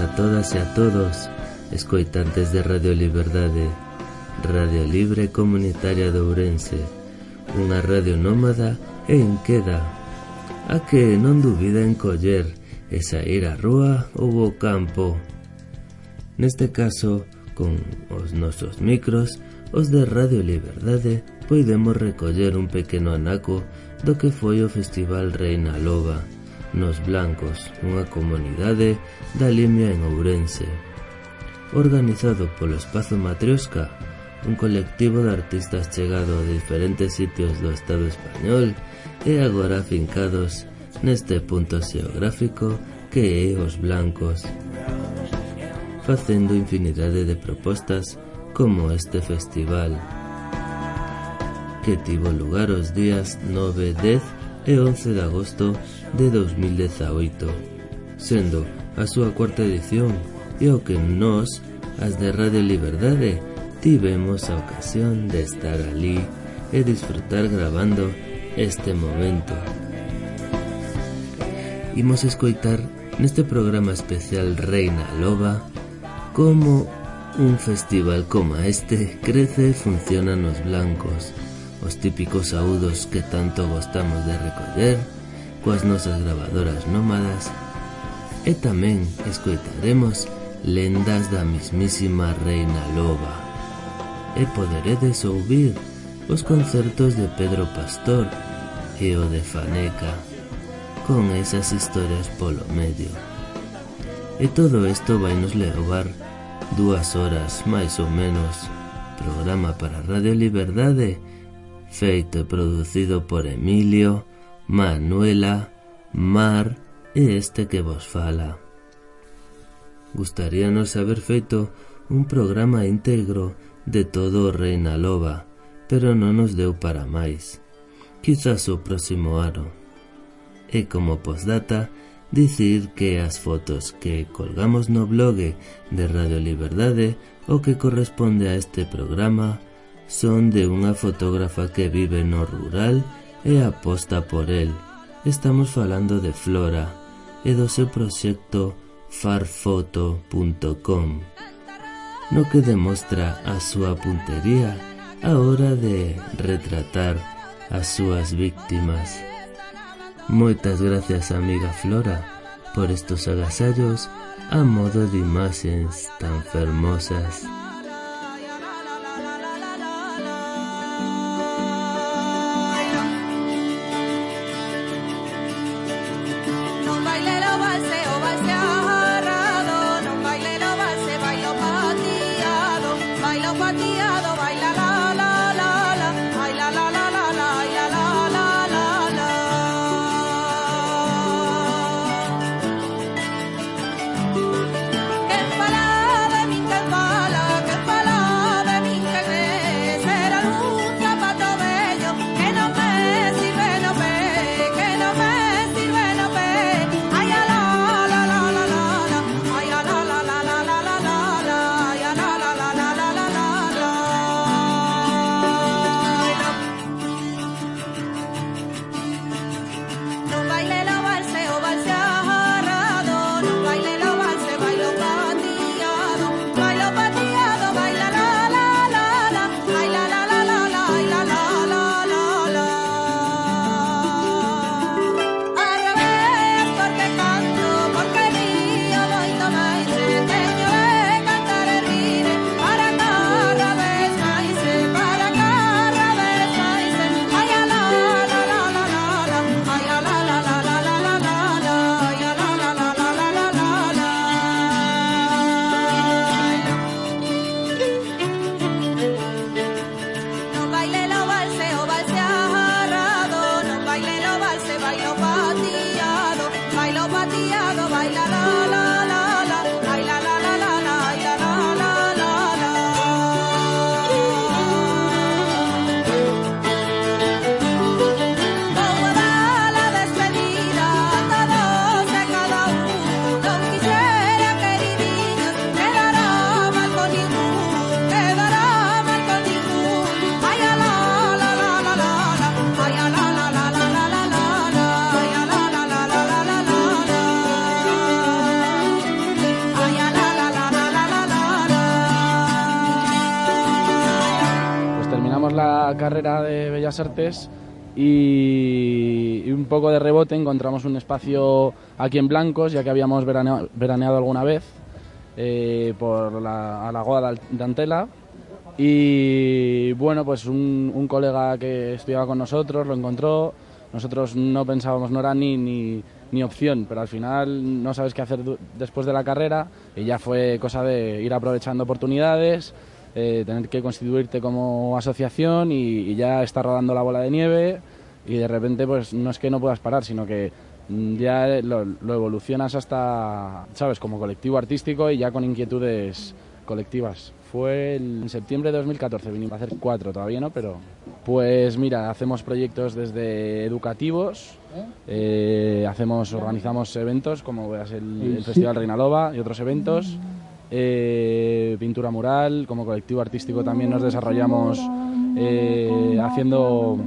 a todas e a todos, escoitantes de Radio Liberdade, Radio Libre Comunitaria de Ourense, unha radio nómada e inqueda, a que non dubida en coller e sair á rúa ou ao campo. Neste caso, con os nosos micros, os de Radio Liberdade poidemos recoller un pequeno anaco do que foi o Festival Reina Loba, Nos Blancos, unha comunidade da Limia en Ourense. Organizado polo Espazo Matriosca, un colectivo de artistas chegado a diferentes sitios do Estado español e agora afincados neste punto xeográfico que é os Blancos, facendo infinidade de propostas como este festival que tivo lugar os días 9, 10 e 11 de agosto de 2018, sendo a súa cuarta edición e o que nós, as de Radio Liberdade, tivemos a ocasión de estar ali e disfrutar grabando este momento. Imos escoitar neste programa especial Reina Loba como un festival como este crece e funciona nos blancos, os típicos saúdos que tanto gostamos de recoller, coas nosas gravadoras nómadas. E tamén escoitaremos lendas da mismísima Reina Loba. E poderedes ouvir os concertos de Pedro Pastor e o de Faneca con esas historias polo medio. E todo isto vai nos levar dúas horas máis ou menos. Programa para Radio Liberdade feito e producido por Emilio Manuela, Mar e este que vos fala. Gustaríanos haber feito un programa íntegro de todo o Reina Loba, pero non nos deu para máis. Quizás o próximo ano. E como postdata, dicir que as fotos que colgamos no blog de Radio Liberdade o que corresponde a este programa son de unha fotógrafa que vive no rural e aposta por el. Estamos falando de Flora e do seu farfoto.com no que demostra a súa puntería a hora de retratar as súas víctimas. Moitas gracias, amiga Flora, por estos agasallos a modo de imaxes tan fermosas. Bellas Artes y, un poco de rebote encontramos un espacio aquí en Blancos, ya que habíamos veraneado, alguna vez eh, por la, a la de Antela. Y bueno, pues un, un, colega que estudiaba con nosotros lo encontró. Nosotros no pensábamos, no era ni, ni, ni opción, pero al final no sabes qué hacer después de la carrera y ya fue cosa de ir aprovechando oportunidades, eh, tener que constituirte como asociación y, ya está rodando la bola de nieve y de repente pues no es que no puedas parar, sino que ya lo, lo evolucionas hasta, ¿sabes?, como colectivo artístico y ya con inquietudes colectivas. Fue en septiembre de 2014, vinimos a hacer cuatro, todavía no, pero... Pues mira, hacemos proyectos desde educativos, eh, hacemos, organizamos eventos como el, el Festival Reina Loba y otros eventos, eh, pintura mural, como colectivo artístico también nos desarrollamos eh, haciendo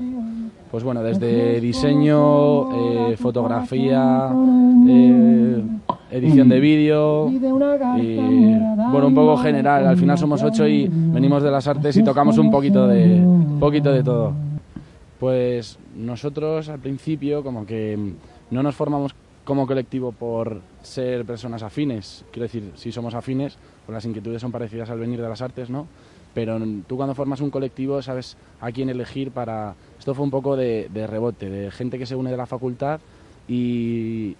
pues bueno, desde diseño, fotografía, edición de vídeo y bueno, un poco general. Al final somos ocho y venimos de las artes y tocamos un poquito de, poquito de todo. Pues nosotros al principio como que no nos formamos como colectivo por ser personas afines. Quiero decir, si somos afines, pues las inquietudes son parecidas al venir de las artes, ¿no? Pero tú cuando formas un colectivo sabes a quién elegir para... Esto fue un poco de, de rebote, de gente que se une de la facultad y,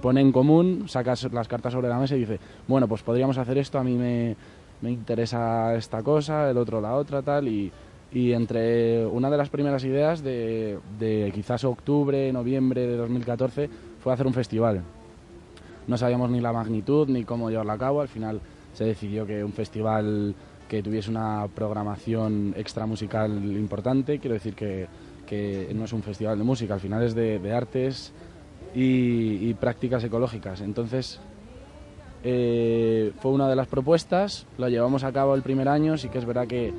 pone en común, sacas las cartas sobre la mesa y dice, bueno, pues podríamos hacer esto, a mí me, interesa esta cosa, el otro la otra, tal, y, entre una de las primeras ideas de, quizás octubre, noviembre de 2014 fue hacer un festival. No sabíamos ni la magnitud ni cómo llevarlo a cabo, al final se decidió que un festival que tuviese una programación extra musical importante, quiero decir que que no es un festival de música, al final es de, artes y, prácticas ecológicas. Entonces, eh, fue una de las propuestas, lo llevamos a cabo el primer año, sí que es verdad que,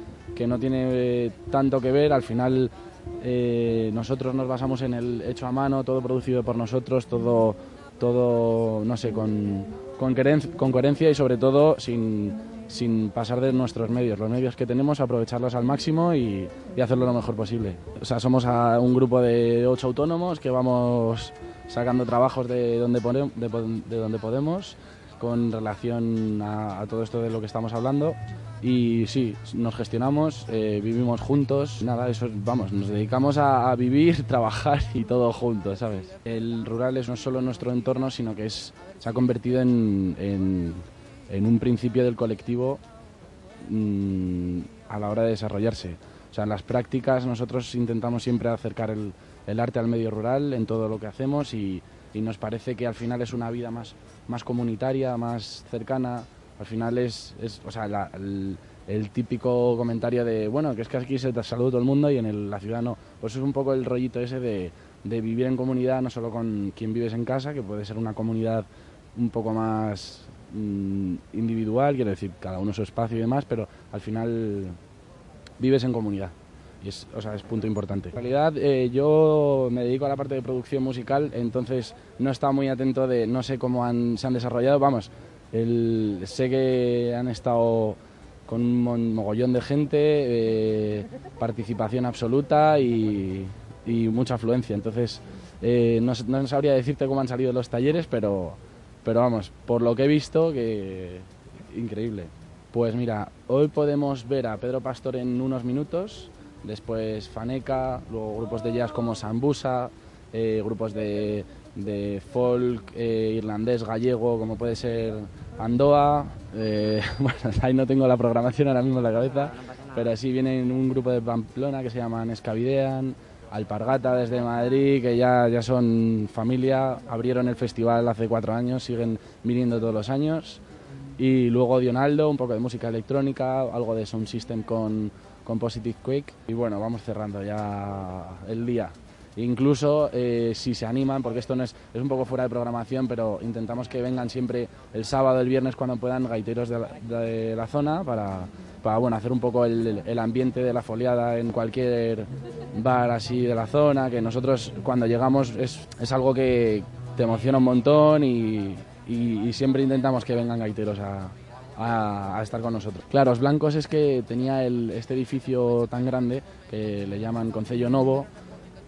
no tiene tanto que ver, al final eh, nosotros nos basamos en el hecho a mano, todo producido por nosotros, todo, todo no sé, con, con coherencia y sobre todo sin sin pasar de nuestros medios. Los medios que tenemos, aprovecharlos al máximo y, hacerlo lo mejor posible. O sea, somos un grupo de ocho autónomos que vamos sacando trabajos de donde, de, donde podemos con relación a, todo esto de lo que estamos hablando. Y sí, nos gestionamos, eh, vivimos juntos, nada, eso, vamos, nos dedicamos a, vivir, trabajar y todo juntos, ¿sabes? El rural es no solo nuestro entorno, sino que es, se ha convertido en en un principio del colectivo mm, a la hora de desarrollarse. O sea, en las prácticas nosotros intentamos siempre acercar el, arte al medio rural en todo lo que hacemos y, nos parece que al final es una vida más, más comunitaria, más cercana. Al final es, o sea, el, típico comentario de, bueno, que es que aquí se te saluda todo el mundo y en la ciudad no. Pues es un poco el rollito ese de, vivir en comunidad, no solo con quien vives en casa, que puede ser una comunidad un poco más Mm, individual, quiero decir, cada uno su espacio y demás, pero al final vives en comunidad. Y es, o sea, es punto importante. En realidad eh, yo me dedico a la parte de producción musical, entonces no he estado muy atento de, no sé cómo se han desarrollado, vamos, el, sé que han estado con un mogollón de gente, eh, participación absoluta y, mucha afluencia, entonces eh, no, no sabría decirte cómo han salido los talleres, pero pero vamos, por lo que he visto, que increíble. Pues mira, hoy podemos ver a Pedro Pastor en unos minutos, después Faneca, luego grupos de jazz como Sambusa, eh, grupos de, folk eh, irlandés, gallego, como puede ser Andoa. Eh, bueno, ahí no tengo la programación ahora mismo en la cabeza, pero sí viene un grupo de Pamplona que se llaman Escavidean Alpargata desde Madrid, que ya, ya son familia, abrieron el festival hace cuatro años, siguen viniendo todos los años. Y luego Dionaldo, un poco de música electrónica, algo de sound system con, con Positive Quick. Y bueno, vamos cerrando ya el día. Incluso eh, si se animan, porque esto no es, es un poco fuera de programación, pero intentamos que vengan siempre el sábado, el viernes, cuando puedan, gaiteros de la, zona para, para bueno, hacer un poco el, ambiente de la foliada en cualquier bar así de la zona, que nosotros cuando llegamos es, es algo que te emociona un montón y, y, siempre intentamos que vengan gaiteros a, a, estar con nosotros. Claro, los blancos es que tenía el, este edificio tan grande que le llaman Concello Novo,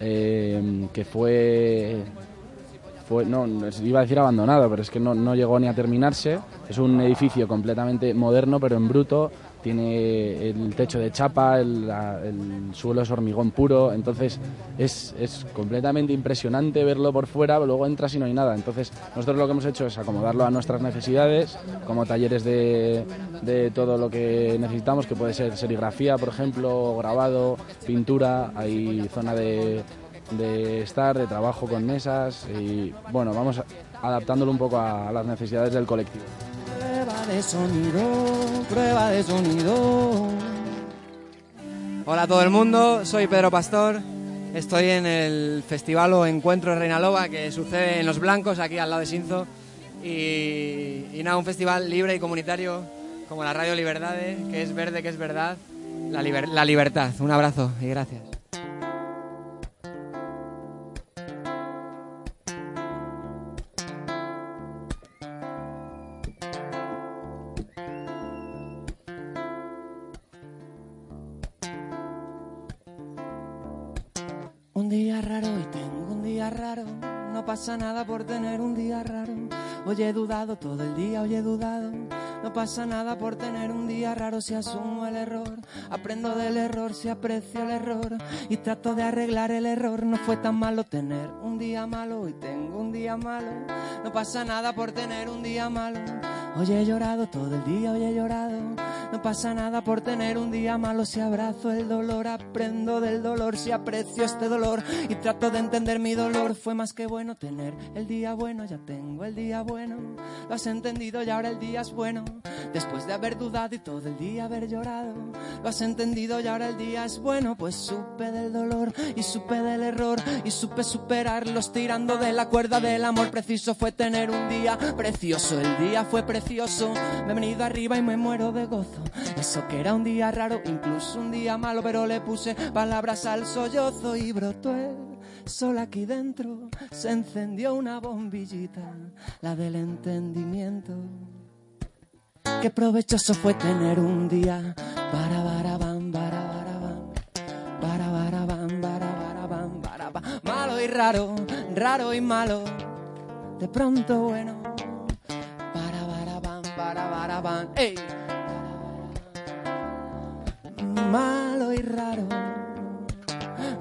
eh, que fue, fue, no, iba a decir abandonado, pero es que no, no llegó ni a terminarse. Es un edificio completamente moderno, pero en bruto, tiene el techo de chapa, el, suelo es hormigón puro, entonces es, es, completamente impresionante verlo por fuera, luego entras y no hay nada. Entonces nosotros lo que hemos hecho es acomodarlo a nuestras necesidades, como talleres de, de todo lo que necesitamos, que puede ser serigrafía, por ejemplo, grabado, pintura, hay zona de, de estar, de trabajo con mesas y bueno, vamos adaptándolo un poco a las necesidades del colectivo de sonido, prueba de sonido. Hola a todo el mundo, soy Pedro Pastor. Estoy en el festival o encuentro Reina Loba que sucede en Los Blancos, aquí al lado de Sinzo. Y, nada, un festival libre y comunitario como la Radio Libertad, que es verde, que es verdad. La libertad. Un abrazo y gracias. Nada por tener un día raro. Hoy he dudado todo el día, hoy he dudado. No pasa nada por tener un día raro si asumo el error. Aprendo del error si aprecio el error. Y trato de arreglar el error. No fue tan malo tener un día malo. Hoy tengo un día malo. No pasa nada por tener un día malo. Hoy he llorado todo el día, hoy he llorado. No pasa nada por tener un día malo si abrazo el dolor, aprendo del dolor, si aprecio este dolor y trato de entender mi dolor. Fue más que bueno tener el día bueno, ya tengo el día bueno. Lo has entendido y ahora el día es bueno. Después de haber dudado y todo el día haber llorado, lo has entendido y ahora el día es bueno. Pues supe del dolor y supe del error y supe superarlos tirando de la cuerda del amor. Preciso fue tener un día precioso, el día fue precioso. Me he venido arriba y me muero de gozo. Eso que era un día raro, incluso un día malo, pero le puse palabras al sollozo y brotó el sol aquí dentro. Se encendió una bombillita, la del entendimiento. Qué provechoso fue tener un día. Para barabam, para barabam, para barabam, malo y raro, raro y malo, de pronto bueno, para barabam, para barabam, ey. Malo y raro.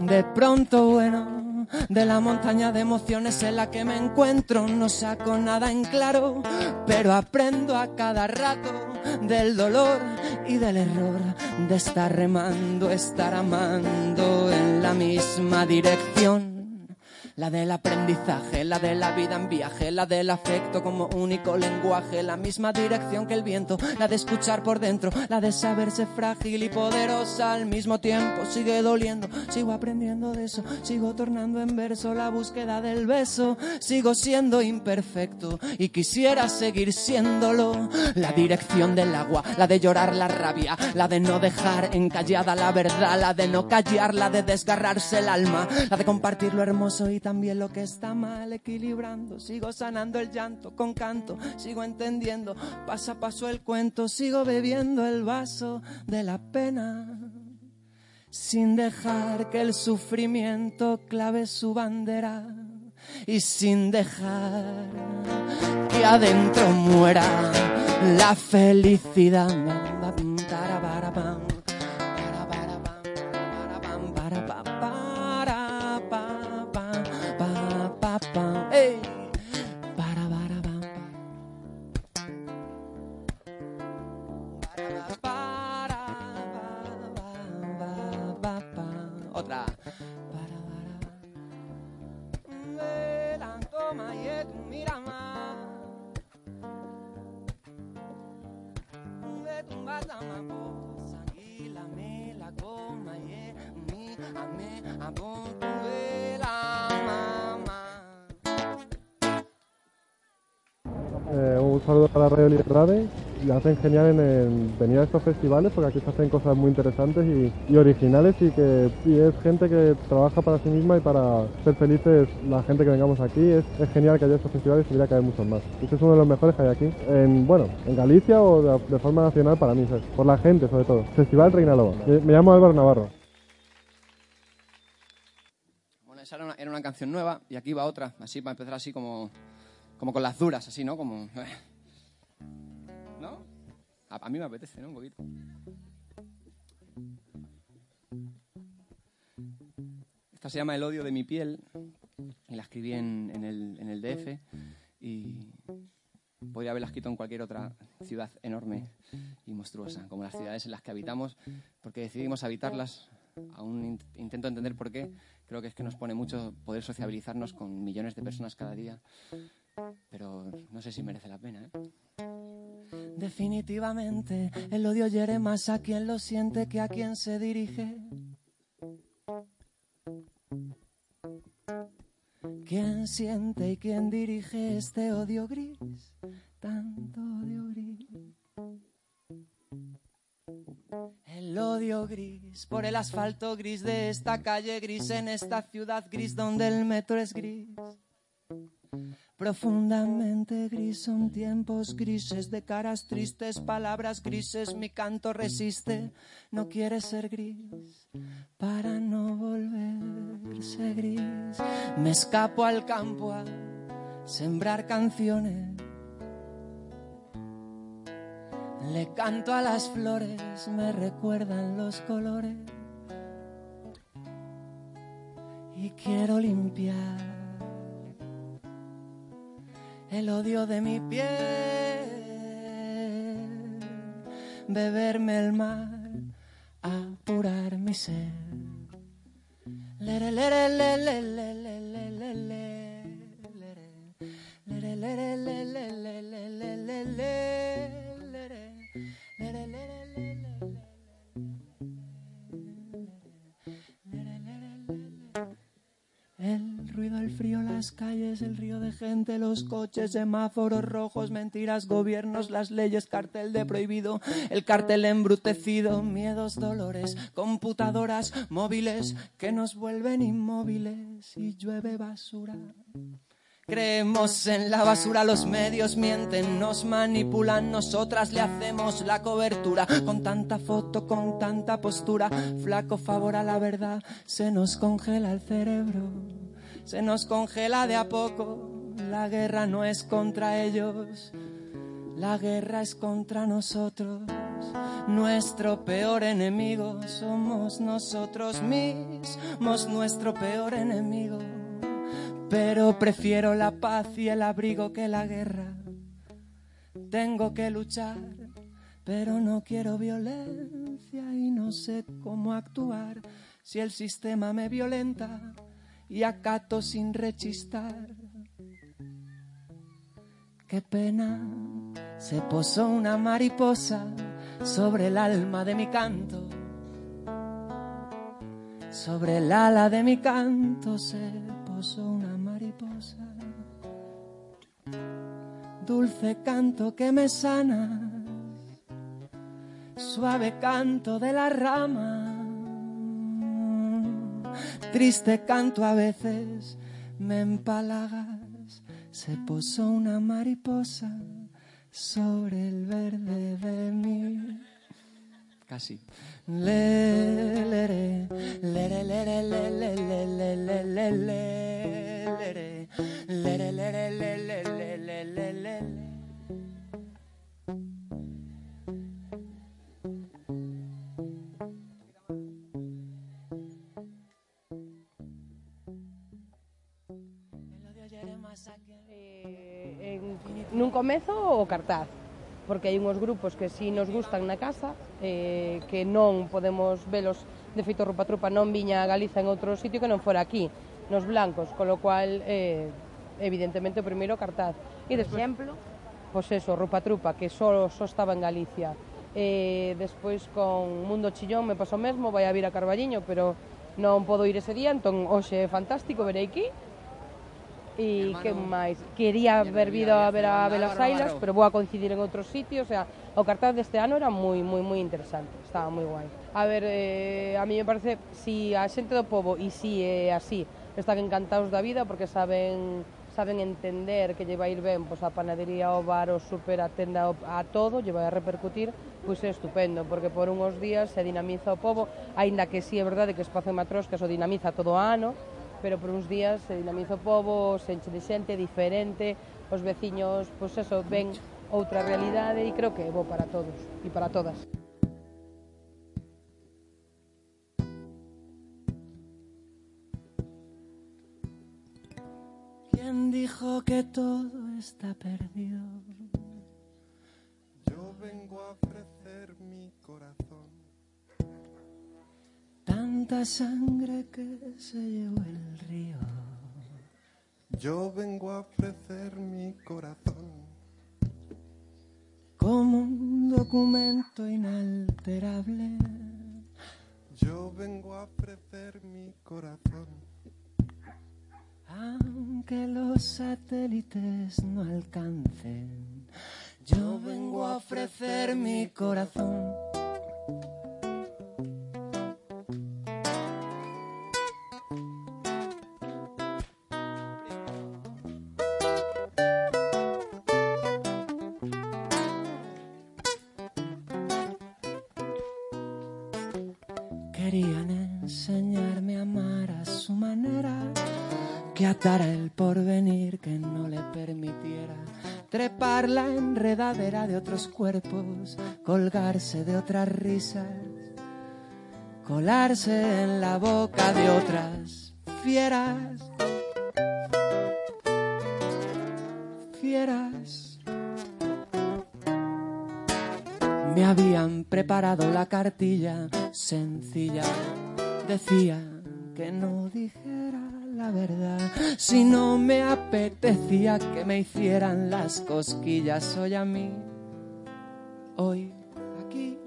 De pronto bueno, de la montaña de emociones en la que me encuentro, no saco nada en claro, pero aprendo a cada rato del dolor y del error, de estar remando, estar amando en la misma dirección la del aprendizaje, la de la vida en viaje, la del afecto como único lenguaje, la misma dirección que el viento, la de escuchar por dentro, la de saberse frágil y poderosa al mismo tiempo. Sigue doliendo, sigo aprendiendo de eso, sigo tornando en verso la búsqueda del beso, sigo siendo imperfecto y quisiera seguir siéndolo. La dirección del agua, la de llorar la rabia, la de no dejar encallada la verdad, la de no callar, la de desgarrarse el alma, la de compartir lo hermoso y también lo que está mal, equilibrando. Sigo sanando el llanto con canto, sigo entendiendo paso a paso el cuento, sigo bebiendo el vaso de la pena. Sin dejar que el sufrimiento clave su bandera y sin dejar que adentro muera la felicidad. Eh, Radio Libertades y hacen genial en, venir a estos festivales porque aquí se hacen cosas muy interesantes y, originales y que es gente que trabaja para sí misma y para ser felices la gente que vengamos aquí. Es, genial que haya estos festivales y debería que haya muchos más. Este es uno de los mejores que hay aquí, en, bueno, en Galicia o de, forma nacional para mí, por la gente sobre todo. Festival Reina Loba. Me llamo Álvaro Navarro. Bueno, esa era una, canción nueva y aquí va otra, así para empezar así como, como con las duras, así, ¿no? Como... A, mí me apetece, ¿no? Un poquito. Esta se llama El odio de mi piel y la escribí en, el, en el DF y podría haberla escrito en cualquier otra ciudad enorme y monstruosa, como las ciudades en las que habitamos, porque decidimos habitarlas. Aún intento entender por qué. Creo que es que nos pone mucho poder sociabilizarnos con millones de personas cada día, pero no sé si merece la pena. ¿eh? Definitivamente, el odio hiere más a quien lo siente que a quien se dirige. ¿Quién siente y quién dirige este odio gris? Tanto odio gris. El odio gris por el asfalto gris de esta calle gris en esta ciudad gris donde el metro es gris. Profundamente gris son tiempos grises de caras tristes, palabras grises, mi canto resiste, no quiere ser gris para no volverse gris. Me escapo al campo a sembrar canciones. Le canto a las flores, me recuerdan los colores. Y quiero limpiar el odio de mi piel, beberme el mar, apurar mi sed. Ruido, el frío, las calles, el río de gente, los coches, semáforos rojos, mentiras, gobiernos, las leyes, cartel de prohibido, el cartel embrutecido, miedos, dolores, computadoras, móviles que nos vuelven inmóviles y llueve basura. Creemos en la basura, los medios mienten, nos manipulan, nosotras le hacemos la cobertura. Con tanta foto, con tanta postura, flaco favor a la verdad, se nos congela el cerebro, se nos congela de a poco. La guerra no es contra ellos, la guerra es contra nosotros. Nuestro peor enemigo somos nosotros mismos, nuestro peor enemigo pero prefiero la paz y el abrigo que la guerra. Tengo que luchar, pero no quiero violencia y no sé cómo actuar si el sistema me violenta y acato sin rechistar. Qué pena, se posó una mariposa sobre el alma de mi canto. Sobre el ala de mi canto se posó una mariposa. Dulce canto que me sana, suave canto de la rama. Triste canto a veces me empalagas, se posó una mariposa sobre el verde de mi casi. nun comezo o cartaz, porque hai uns grupos que si nos gustan na casa, eh, que non podemos velos, de feito Rupa Trupa non viña a Galiza en outro sitio que non fora aquí, nos blancos, colo cual, eh, evidentemente, o primeiro cartaz. E despois, exemplo? Pois eso, Rupa Trupa, que só, só estaba en Galicia. E eh, despois con Mundo Chillón me pasou mesmo, vai a vir a Carballiño, pero non podo ir ese día, entón hoxe é fantástico, verei aquí, E que máis? Quería haber vido a ver a Belas Ailas, pero vou a coincidir en outros sitios, o sea, o cartaz deste ano era moi, moi, moi interesante, estaba moi guai. A ver, eh, a mí me parece, si a xente do povo, e si é eh, así, están encantados da vida porque saben saben entender que lle vai ir ben pois, a panadería, o bar, o super, a tenda, a todo, lle vai a repercutir, pois é estupendo, porque por unhos días se dinamiza o povo, aínda que sí é verdade que o Espazo Matrosca o dinamiza todo o ano, pero por uns días se dinamiza o pobo, se enche de xente diferente, os veciños, pois eso, ven outra realidade e creo que é bo para todos e para todas. ¿Quién dijo que todo está perdido? Tanta sangre que se llevó el río. Yo vengo a ofrecer mi corazón. Como un documento inalterable. Yo vengo a ofrecer mi corazón aunque los satélites no alcancen, yo vengo a ofrecer mi corazón. Enseñarme a amar a su manera que atara el porvenir que no le permitiera trepar la enredadera de otros cuerpos, colgarse de otras risas, colarse en la boca de otras fieras. Fieras. Me habían preparado la cartilla sencilla, decía que no dijera la verdad. Si no me apetecía que me hicieran las cosquillas hoy a mí, hoy, aquí,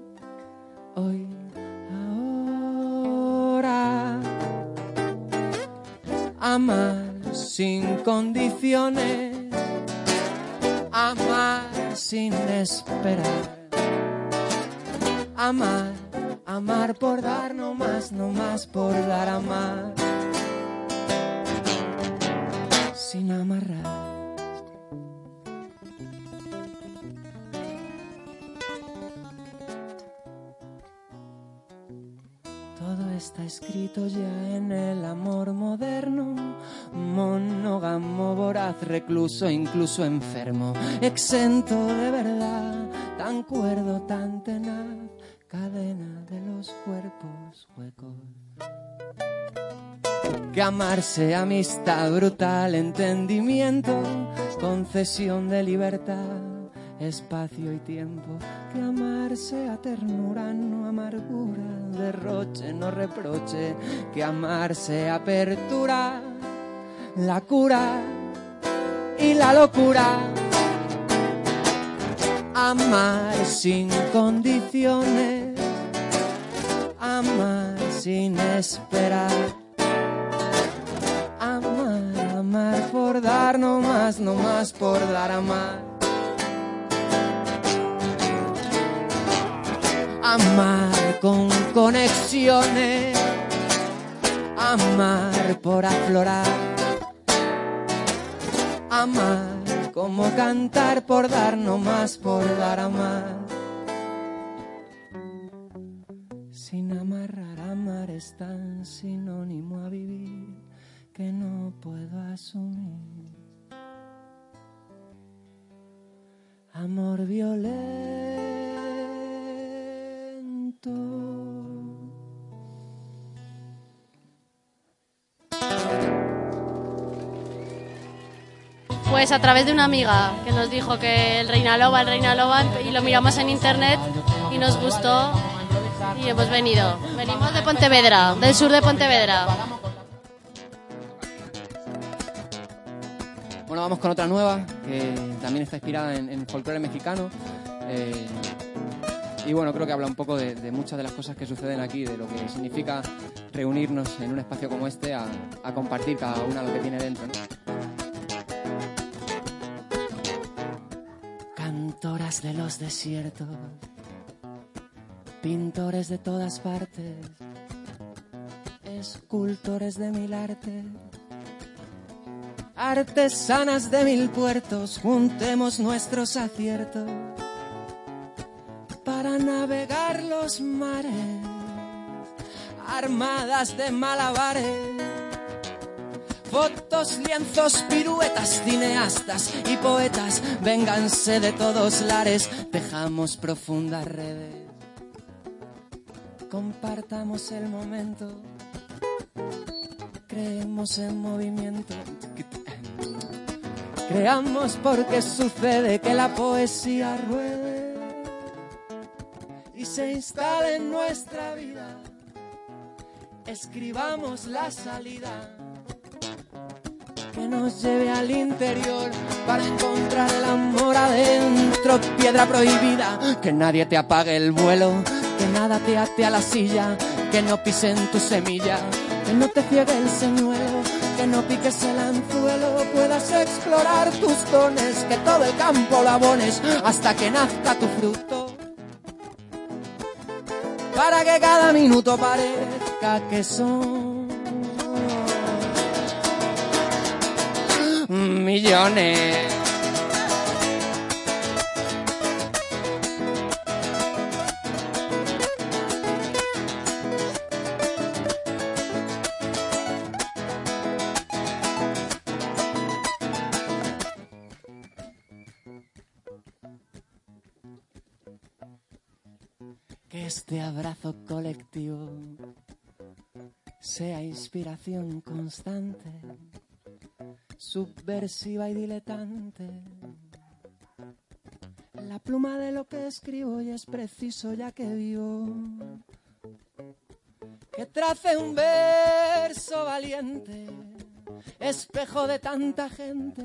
hoy, ahora. Amar sin condiciones, amar sin esperar. Amar, amar por dar no más, no más por dar amar. Sin amarrar. Todo está escrito ya en el amor moderno, monógamo, voraz, recluso, incluso enfermo, exento de verdad, tan cuerdo, tan tenaz, cadena de los cuerpos huecos. Que amarse amistad brutal, entendimiento, concesión de libertad, espacio y tiempo, que amarse a ternura, no amargura, derroche, no reproche, que amarse apertura, la cura y la locura. Amar sin condiciones, sin esperar amar por dar no más, no más por dar amar. Amar con conexiones, amar por aflorar. Amar como cantar por dar no más por dar amar. Sin amarrar, amar es tan sinónimo a vivir que no puedo asumir. Amor violento. Pues a través de una amiga que nos dijo que el Reina Loba, el Reina Loba, y lo miramos en internet y nos gustó y hemos venido. Venimos de Pontevedra, del sur de Pontevedra. Bueno, vamos con otra nueva, que también está inspirada en, en folclore mexicano. Eh, y bueno, creo que habla un poco de, muchas de las cosas que suceden aquí, de lo que significa reunirnos en un espacio como este a, compartir cada una lo que tiene dentro. Lectoras de los desiertos, pintores de todas partes, escultores de mil artes, artesanas de mil puertos, juntemos nuestros aciertos para navegar los mares, armadas de malabares Fotos, lienzos, piruetas, cineastas y poetas, vénganse de todos lares, tejamos profundas redes. Compartamos el momento, creemos en movimiento. Creamos porque sucede que la poesía ruede y se instale en nuestra vida. Escribamos la salida que nos lleve al interior para encontrar el amor adentro, piedra prohibida, que nadie te apague el vuelo, que nada te ate a la silla, que no pisen tu semilla, que no te ciegue el señuelo, que no piques el anzuelo, puedas explorar tus dones, que todo el campo lo abones hasta que nazca tu fruto. Para que cada minuto parezca que son millones. Abrazo colectivo sea inspiración constante subversiva y diletante. La pluma de lo que escribo y es preciso ya que vivo. Que trace un verso valiente, espejo de tanta gente.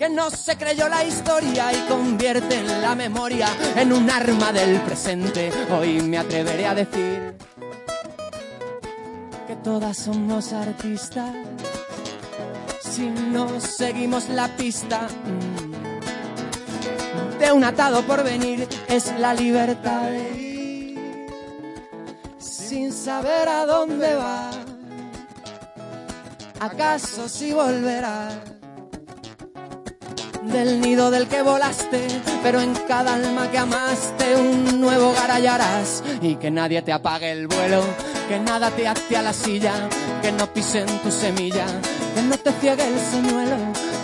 Que no se creyó la historia y convierte en la memoria en un arma del presente. Hoy me atreveré a decir que todas somos artistas si no seguimos la pista mm, de un atado por venir, es la libertad de ir sin saber a dónde va. ¿Acaso si volverá? Del nido del que volaste, pero en cada alma que amaste un nuevo hogar hallarás y que nadie te apague el vuelo, que nada te ate a la silla, que no pisen tu semilla, que no te ciegue el señuelo,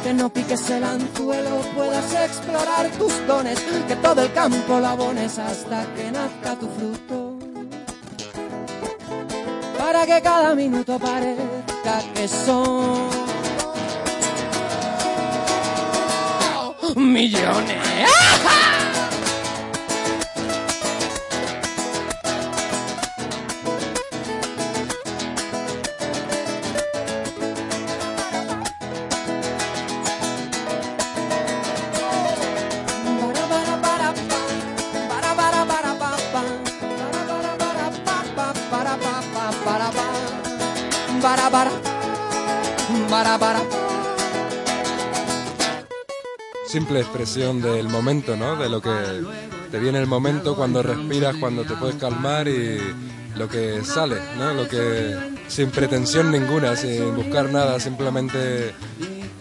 que no piques el anzuelo, puedas explorar tus dones, que todo el campo lo abones hasta que nazca tu fruto. Para que cada minuto parezca que son millones. Simple expresión del momento, ¿no? De lo que te viene el momento cuando respiras, cuando te puedes calmar y lo que sale, ¿no? Lo que sin pretensión ninguna, sin buscar nada, simplemente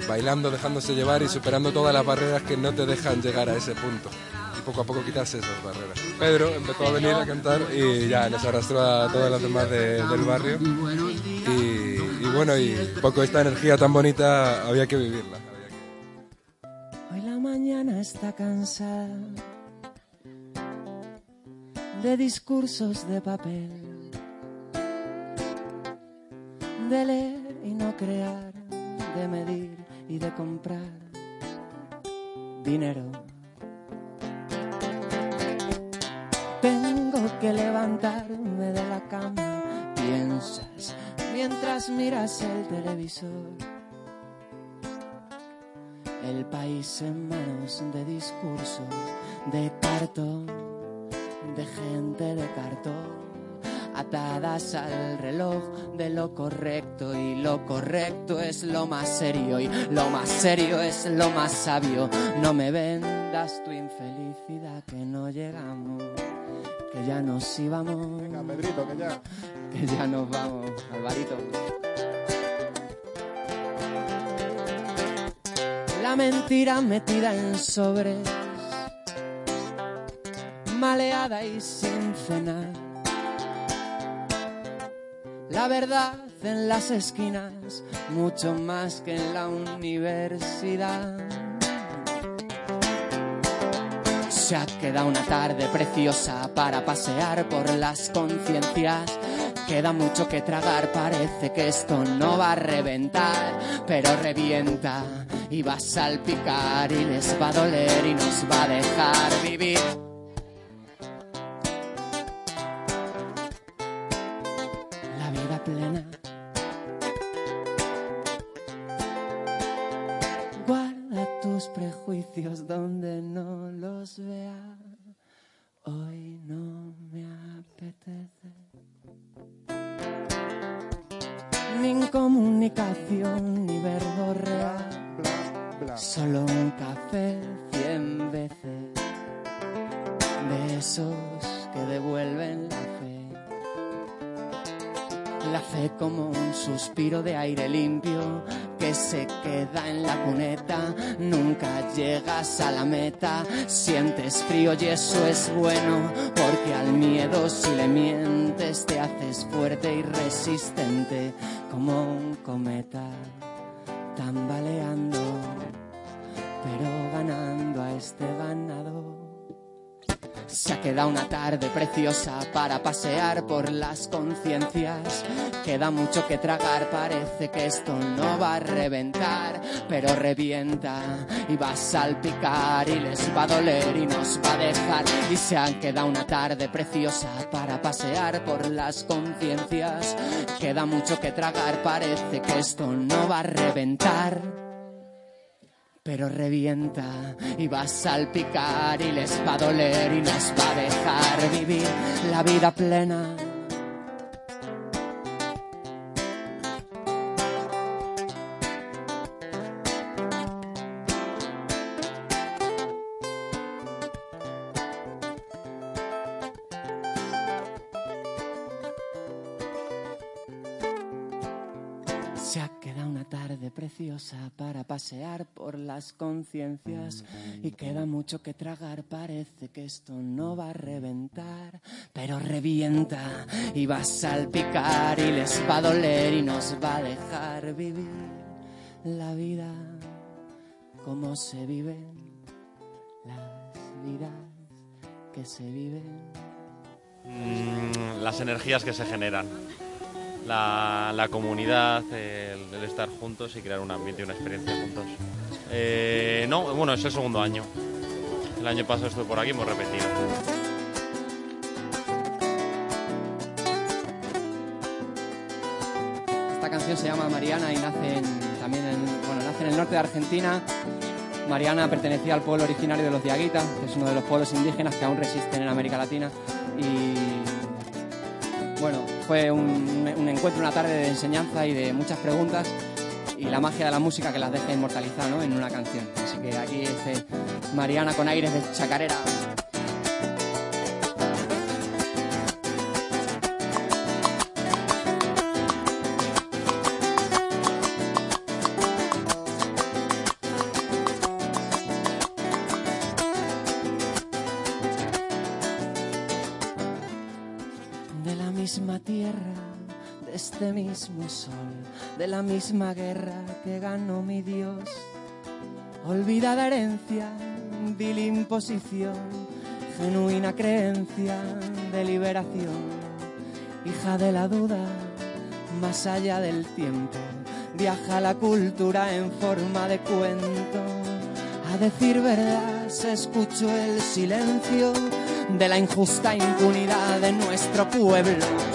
bailando, dejándose llevar y superando todas las barreras que no te dejan llegar a ese punto. Y poco a poco quitarse esas barreras. Pedro empezó a venir a cantar y ya nos arrastró a todas las demás del barrio. Y, y bueno, y poco esta energía tan bonita había que vivirla. Cansada de discursos de papel, de leer y no crear, de medir y de comprar dinero. Tengo que levantarme de la cama, piensas mientras miras el televisor. El país en manos de discursos de cartón, de gente de cartón, atadas al reloj de lo correcto y lo correcto es lo más serio y lo más serio es lo más sabio. No me vendas tu infelicidad que no llegamos, que ya nos íbamos. Venga, Pedrito, que ya. Que ya nos vamos, Alvarito. Mentira metida en sobres, maleada y sin cenar. La verdad en las esquinas, mucho más que en la universidad. Se ha quedado una tarde preciosa para pasear por las conciencias. Queda mucho que tragar, parece que esto no va a reventar, pero revienta y va a salpicar y les va a doler y nos va a dejar vivir. Frío y eso es bueno, porque al miedo si le mientes te haces fuerte y resistente como un cometa, tambaleando, pero ganando a este ganado. Se ha quedado una tarde preciosa para pasear por las conciencias. Queda mucho que tragar, parece que esto no va a reventar, pero revienta y va a salpicar y les va a doler y nos va a dejar. Y se ha quedado una tarde preciosa para pasear por las conciencias. Queda mucho que tragar, parece que esto no va a reventar pero revienta y va a salpicar y les va a doler y nos va a dejar vivir la vida plena. Pasear por las conciencias y queda mucho que tragar, parece que esto no va a reventar, pero revienta y va a salpicar y les va a doler y nos va a dejar vivir la vida como se viven las vidas que se viven. Mm, las energías que se generan, la, la comunidad, el, estar juntos y crear un ambiente y una experiencia juntos. Eh, no, bueno, es el segundo año. El año pasado estuve por aquí, hemos repetido. Esta canción se llama Mariana y nace en, también en, bueno, nace en el norte de Argentina. Mariana pertenecía al pueblo originario de los Diaguitas, que es uno de los pueblos indígenas que aún resisten en América Latina. Bueno, fue un, encuentro, una tarde de enseñanza y de muchas preguntas y la magia de la música que las deja inmortalizar ¿no? en una canción. Así que aquí este Mariana con aires de chacarera. Sol, de la misma guerra que ganó mi Dios. Olvidada herencia, vil imposición, genuina creencia de liberación. Hija de la duda, más allá del tiempo, viaja la cultura en forma de cuento. A decir verdad, se escuchó el silencio de la injusta impunidad de nuestro pueblo.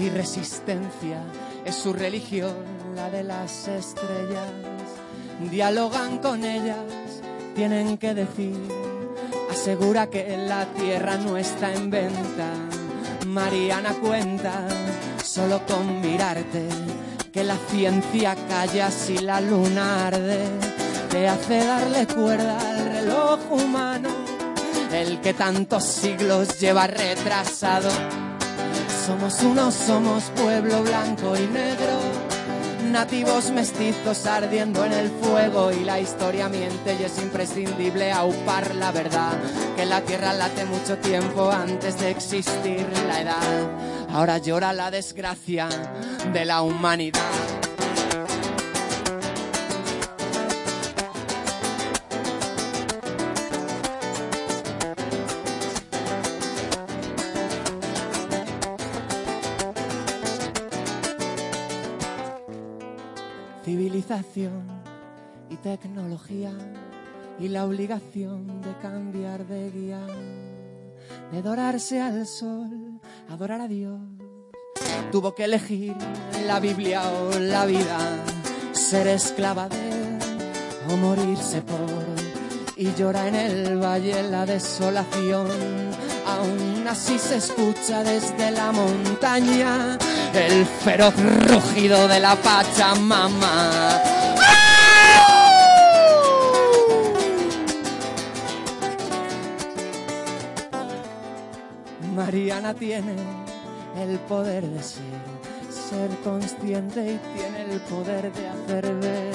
Y resistencia es su religión, la de las estrellas. Dialogan con ellas, tienen que decir, asegura que la tierra no está en venta. Mariana cuenta, solo con mirarte, que la ciencia calla si la luna arde, te hace darle cuerda al reloj humano, el que tantos siglos lleva retrasado somos uno, somos pueblo blanco y negro, nativos mestizos ardiendo en el fuego y la historia miente y es imprescindible aupar la verdad, que la tierra late mucho tiempo antes de existir la edad. Ahora llora la desgracia de la humanidad. Y tecnología y la obligación de cambiar de guía, de dorarse al sol, adorar a Dios. Tuvo que elegir la Biblia o la vida, ser esclava de o morirse por. Y llora en el valle la desolación, aún así se escucha desde la montaña el feroz rugido de la Pachamama. Mariana tiene el poder de ser, ser consciente y tiene el poder de hacer ver,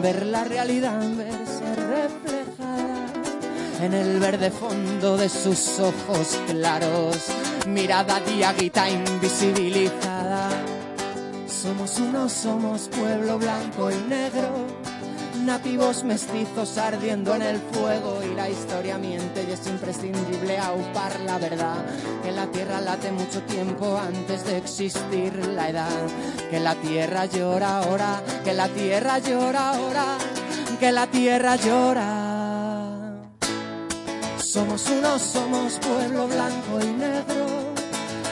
ver la realidad, verse reflejada en el verde fondo de sus ojos claros, mirada diaguita invisibilizada. Somos uno, somos pueblo blanco y negro, nativos mestizos ardiendo en el fuego y la historia miente y es imprescindible aupar la verdad, que la tierra late mucho tiempo antes de existir la edad, que la tierra llora ahora, que la tierra llora ahora, que la tierra llora. Somos uno, somos pueblo blanco y negro,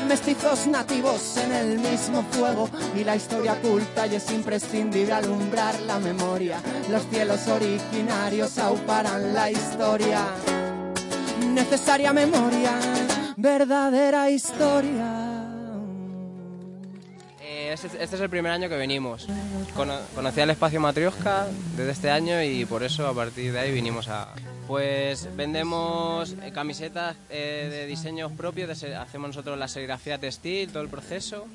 mestizos nativos en el mismo fuego y la historia oculta y es imprescindible alumbrar la memoria. Los cielos originarios auparan la historia, necesaria memoria, verdadera historia. Este, este, es el primer año que venimos. conocí el espacio Matrioska desde este año y por eso a partir de ahí vinimos a... Pues vendemos eh, camisetas eh, de diseños propios, hacemos nosotros la serigrafía textil, todo el proceso,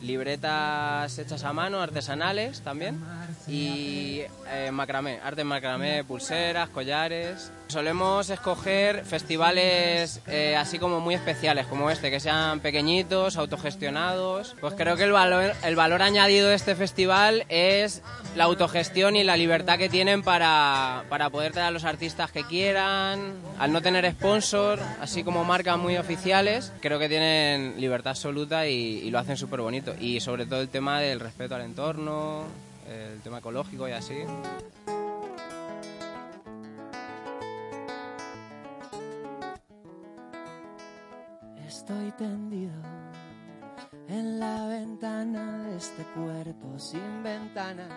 libretas hechas a mano, artesanales también y eh, macramé, arte macramé, pulseras, collares. Solemos escoger festivales eh, así como muy especiales, como este, que sean pequeñitos, autogestionados. Pues creo que el valor, el valor añadido de este festival es la autogestión y la libertad que tienen para, para poder traer a los artistas que quieran, al no tener sponsor, así como marcas muy oficiales, creo que tienen libertad absoluta y, y lo hacen súper bonito. Y sobre todo el tema del respeto al entorno, el tema ecológico y así. Estoy tendido en la ventana de este cuerpo sin ventana.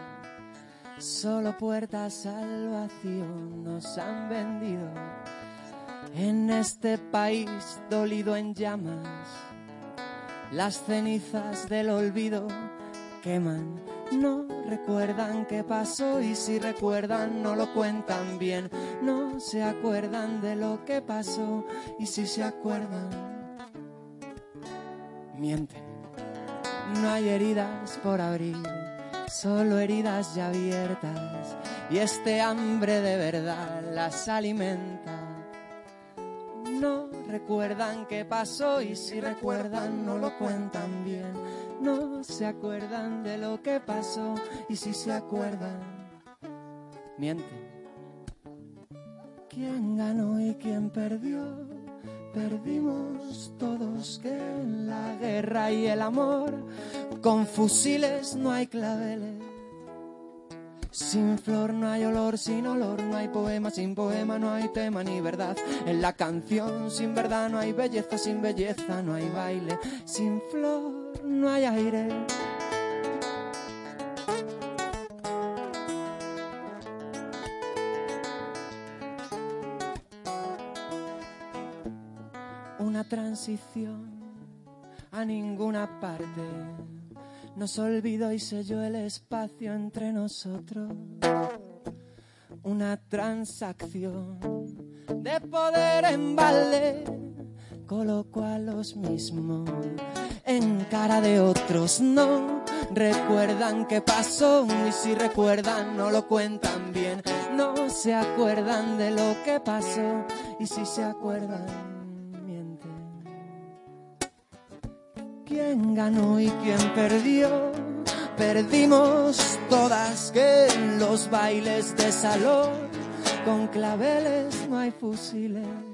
Solo puertas al vacío nos han vendido. En este país dolido en llamas, las cenizas del olvido queman no recuerdan qué pasó y si recuerdan no lo cuentan bien. No se acuerdan de lo que pasó y si se acuerdan, mienten. No hay heridas por abrir, solo heridas ya abiertas. Y este hambre de verdad las alimenta. No recuerdan qué pasó y si recuerdan no lo cuentan bien no se acuerdan de lo que pasó y si se acuerdan, mienten. ¿Quién ganó y quién perdió? Perdimos todos que en la guerra y el amor con fusiles no hay claveles. Sin flor no hay olor, sin olor no hay poema, sin poema no hay tema ni verdad. En la canción sin verdad no hay belleza, sin belleza no hay baile. Sin flor no hay aire. Transición a ninguna parte nos olvidó y selló el espacio entre nosotros. Una transacción de poder en balde colocó a los mismos en cara de otros. No recuerdan qué pasó y si recuerdan no lo cuentan bien. No se acuerdan de lo que pasó y si se acuerdan quién ganó y quién perdió. Perdimos todas que en los bailes de salón con claveles no hay fusiles.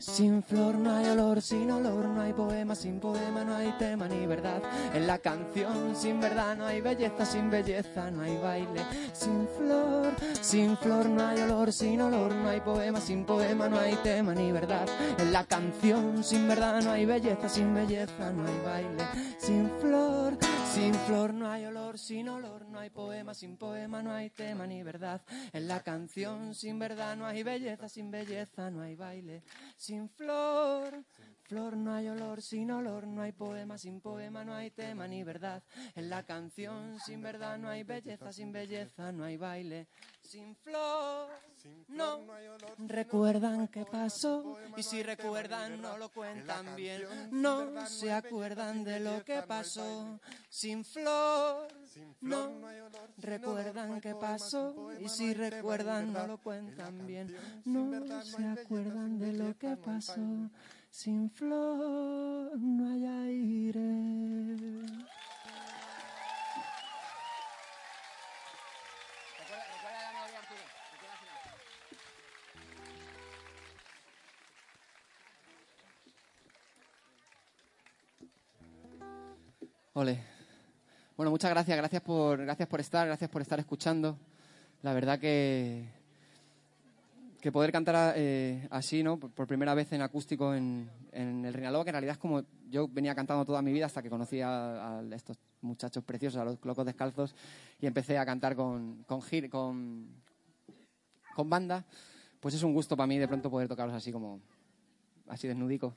Sin flor no hay olor, sin olor no hay poema, sin poema no hay tema ni verdad. En la canción sin verdad no hay belleza, sin belleza no hay baile. Sin flor, sin flor no hay olor, sin olor no hay poema, sin poema no hay tema ni verdad. En la canción sin verdad no hay belleza, sin belleza no hay baile. Sin flor, sin flor no hay olor, sin olor no hay poema, sin poema no hay tema ni verdad. En la canción sin verdad no hay belleza, sin belleza no hay baile. Sin flor, flor no hay olor, sin olor no hay poema, sin poema no hay tema ni verdad. En la canción sin verdad no hay belleza, sin belleza no hay baile. Sin flor, no recuerdan qué pasó y si recuerdan no lo cuentan bien. No se acuerdan de lo que pasó. Sin flor, no recuerdan qué pasó y si recuerdan no lo cuentan bien. No se acuerdan de lo que pasó. Sin flor no hay aire. Ole. Bueno, muchas gracias, gracias por, gracias por estar, gracias por estar escuchando. La verdad que, que poder cantar eh, así, ¿no? Por, primera vez en acústico en, en el Rinaló, que en realidad es como yo venía cantando toda mi vida hasta que conocí a, estos muchachos preciosos, a los locos descalzos, y empecé a cantar con, con, con, con banda. Pues es un gusto para mí de pronto poder tocarlos así como, así desnudico.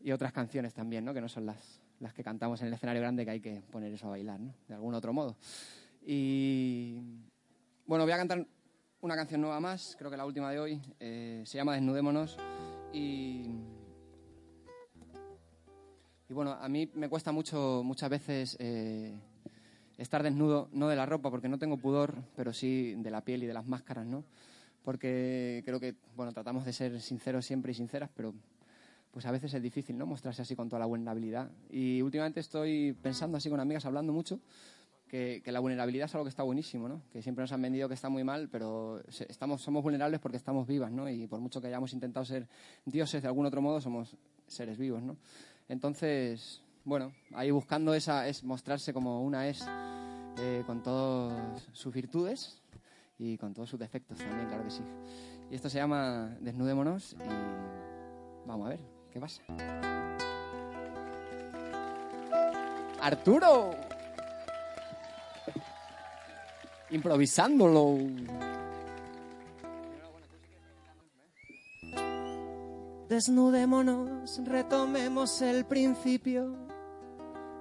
Y otras canciones también, ¿no? Que no son las, las que cantamos en el escenario grande que hay que poner eso a bailar, ¿no? De algún otro modo. Y bueno, voy a cantar una canción nueva más, creo que la última de hoy, eh, se llama Desnudémonos y... Y bueno, a mí me cuesta mucho, muchas veces eh, estar desnudo, no de la ropa, porque no tengo pudor, pero sí de la piel y de las máscaras, ¿no? Porque creo que, bueno, tratamos de ser sinceros siempre y sinceras, pero pues a veces es difícil, ¿no? Mostrarse así con toda la vulnerabilidad. Y últimamente estoy pensando así con amigas, hablando mucho, que, la vulnerabilidad es algo que está buenísimo, ¿no? Que siempre nos han vendido que está muy mal, pero estamos, somos vulnerables porque estamos vivas, ¿no? Y por mucho que hayamos intentado ser dioses de algún otro modo, somos seres vivos, ¿no? Entonces, bueno, ahí buscando esa, es mostrarse como una es, eh, con todas sus virtudes y con todos sus defectos también, claro que sí. Y esto se llama Desnudémonos y vamos a ver. ¿Qué pasa? Arturo. Improvisándolo. Desnudémonos, retomemos el principio,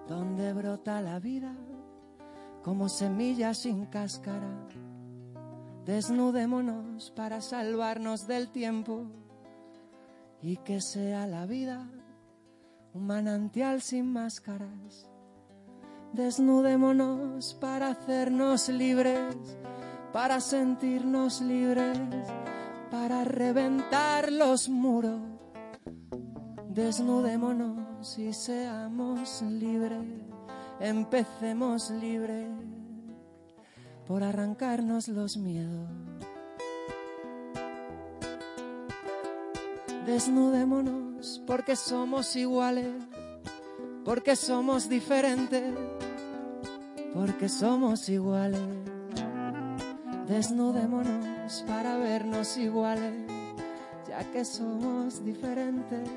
donde brota la vida como semilla sin cáscara. Desnudémonos para salvarnos del tiempo y que sea la vida un manantial sin máscaras. Desnudémonos para hacernos libres, para sentirnos libres, para reventar los muros. Desnudémonos y seamos libres, empecemos libres por arrancarnos los miedos. Desnudémonos porque somos iguales, porque somos diferentes, porque somos iguales. Desnudémonos para vernos iguales, ya que somos diferentes.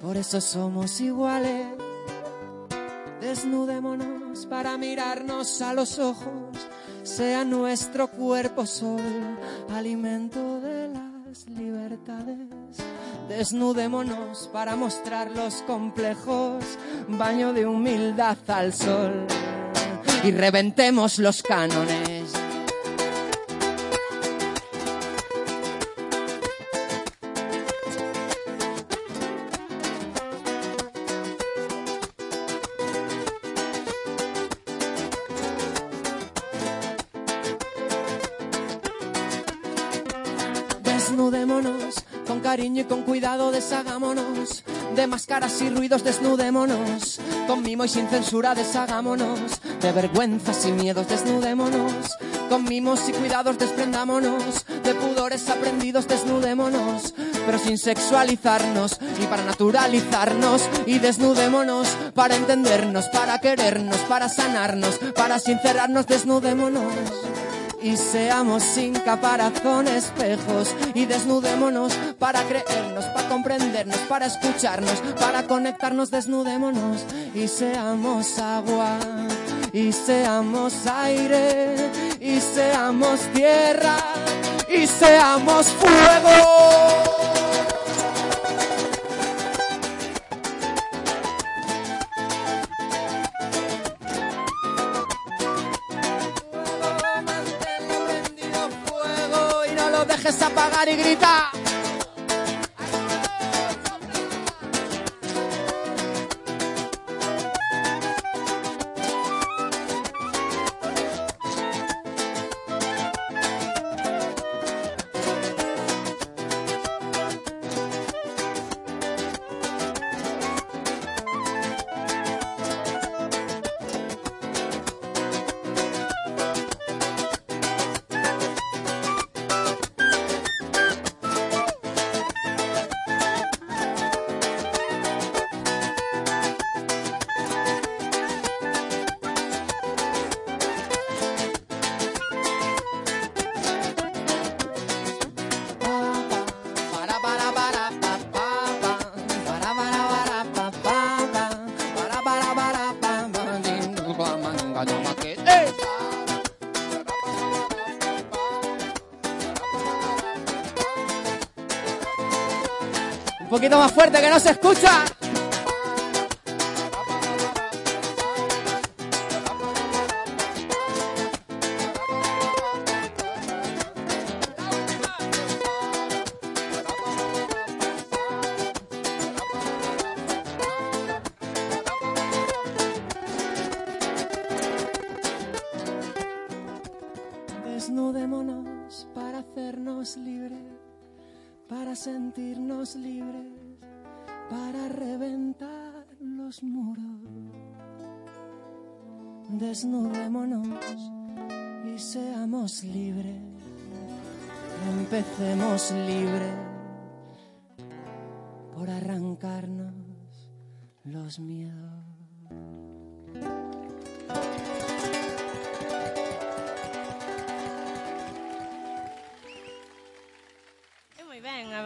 Por eso somos iguales. Desnudémonos para mirarnos a los ojos, sea nuestro cuerpo sol, alimento de las libertades. Desnudémonos para mostrar los complejos, baño de humildad al sol y reventemos los cánones. Desnudémonos con cariño y con cuidado, deshagámonos de máscaras y ruidos, desnudémonos con mimo y sin censura, deshagámonos de vergüenzas y miedos, desnudémonos. Con mimos y cuidados, desprendámonos de pudores aprendidos, desnudémonos. Pero sin sexualizarnos y para naturalizarnos y desnudémonos para entendernos, para querernos, para sanarnos, para sincerarnos, desnudémonos. Y seamos sin caparazón espejos y desnudémonos para creernos, para comprendernos, para escucharnos, para conectarnos, desnudémonos. Y seamos agua y seamos aire y seamos tierra y seamos fuego. fuego y no lo dejes apagar y grita. Poquito más fuerte que no se escucha. Libres, para reventar los muros. Desnudémonos y seamos libres. Empecemos libres por arrancarnos los miedos.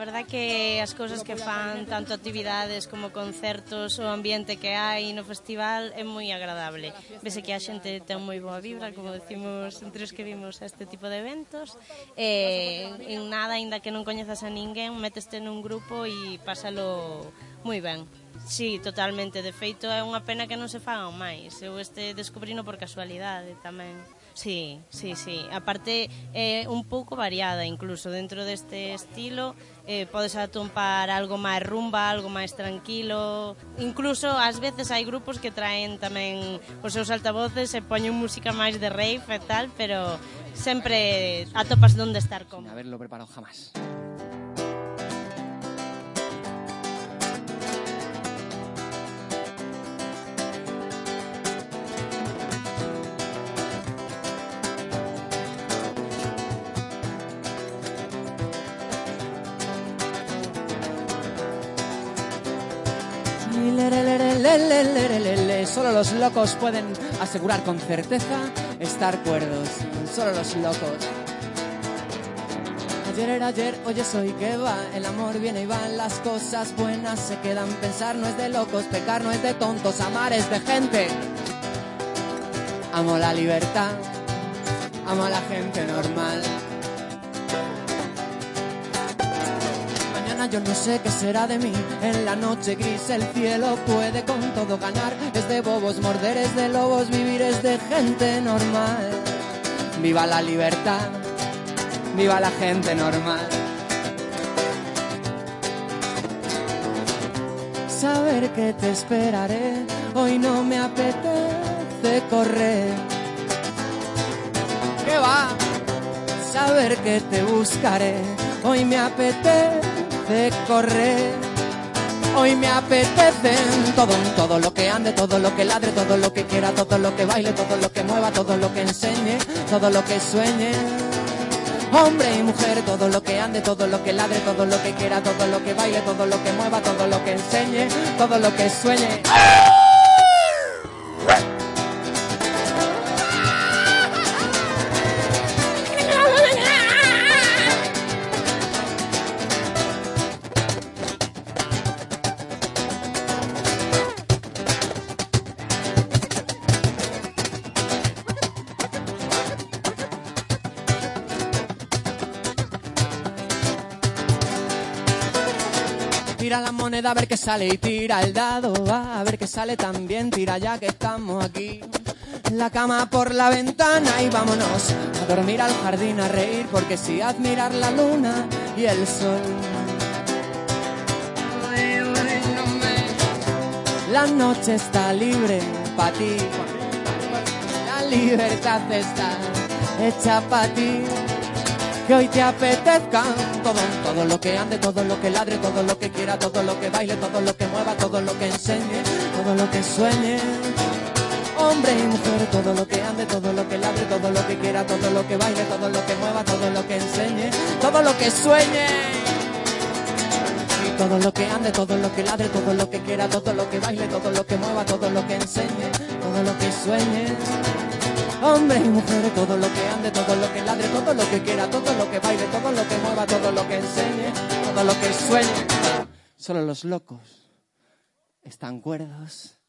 verdad que as cousas que fan, tanto actividades como concertos, o ambiente que hai no festival é moi agradable. Vese que a xente ten moi boa vibra, como decimos entre os que vimos a este tipo de eventos. E, en nada, aínda que non coñezas a ninguén, meteste nun grupo e pásalo moi ben. Sí, totalmente. De feito, é unha pena que non se fagan máis. Eu este descubrino por casualidade tamén. Sí, sí, sí. Aparte, é eh, un pouco variada incluso. Dentro deste estilo eh, podes atompar algo máis rumba, algo máis tranquilo. Incluso, ás veces, hai grupos que traen tamén os seus altavoces e poñen música máis de rave e tal, pero sempre atopas donde estar cómodo. Sin haberlo preparado jamás. Los locos pueden asegurar con certeza estar cuerdos. Solo los locos. Ayer era ayer, hoy es hoy que va. El amor viene y va, las cosas buenas se quedan. Pensar no es de locos, pecar no es de tontos, amar es de gente. Amo la libertad, amo a la gente normal. Yo no sé qué será de mí. En la noche gris el cielo puede con todo ganar. Es de bobos morder, es de lobos vivir, es de gente normal. Viva la libertad, viva la gente normal. Saber que te esperaré, hoy no me apetece correr. ¿Qué va? Saber que te buscaré, hoy me apetece correr. Hoy me apetece todo, todo lo que ande, todo lo que ladre, todo lo que quiera, todo lo que baile, todo lo que mueva, todo lo que enseñe, todo lo que sueñe. Hombre y mujer, todo lo que ande, todo lo que ladre, todo lo que quiera, todo lo que baile, todo lo que mueva, todo lo que enseñe, todo lo que sueñe. A ver qué sale y tira el dado, va a ver qué sale también, tira ya que estamos aquí. La cama por la ventana y vámonos a dormir al jardín a reír porque si admirar la luna y el sol. La noche está libre para ti, la libertad está hecha para ti. Que hoy te apetezca todo, todo lo que ande, todo lo que ladre, todo lo que quiera, todo lo que baile, todo lo que mueva, todo lo que enseñe, todo lo que sueñe. Hombre y mujer, todo lo que ande, todo lo que ladre, todo lo que quiera, todo lo que baile, todo lo que mueva, todo lo que enseñe, todo lo que sueñe. Todo lo que ande, todo lo que ladre, todo lo que quiera, todo lo que baile, todo lo que mueva, todo lo que enseñe, todo lo que sueñe. Hombre y mujer, todo lo que ande, todo lo que ladre, todo lo que quiera, todo lo que baile, todo lo que mueva, todo lo que enseñe, todo lo que sueñe. Solo los locos están cuerdos.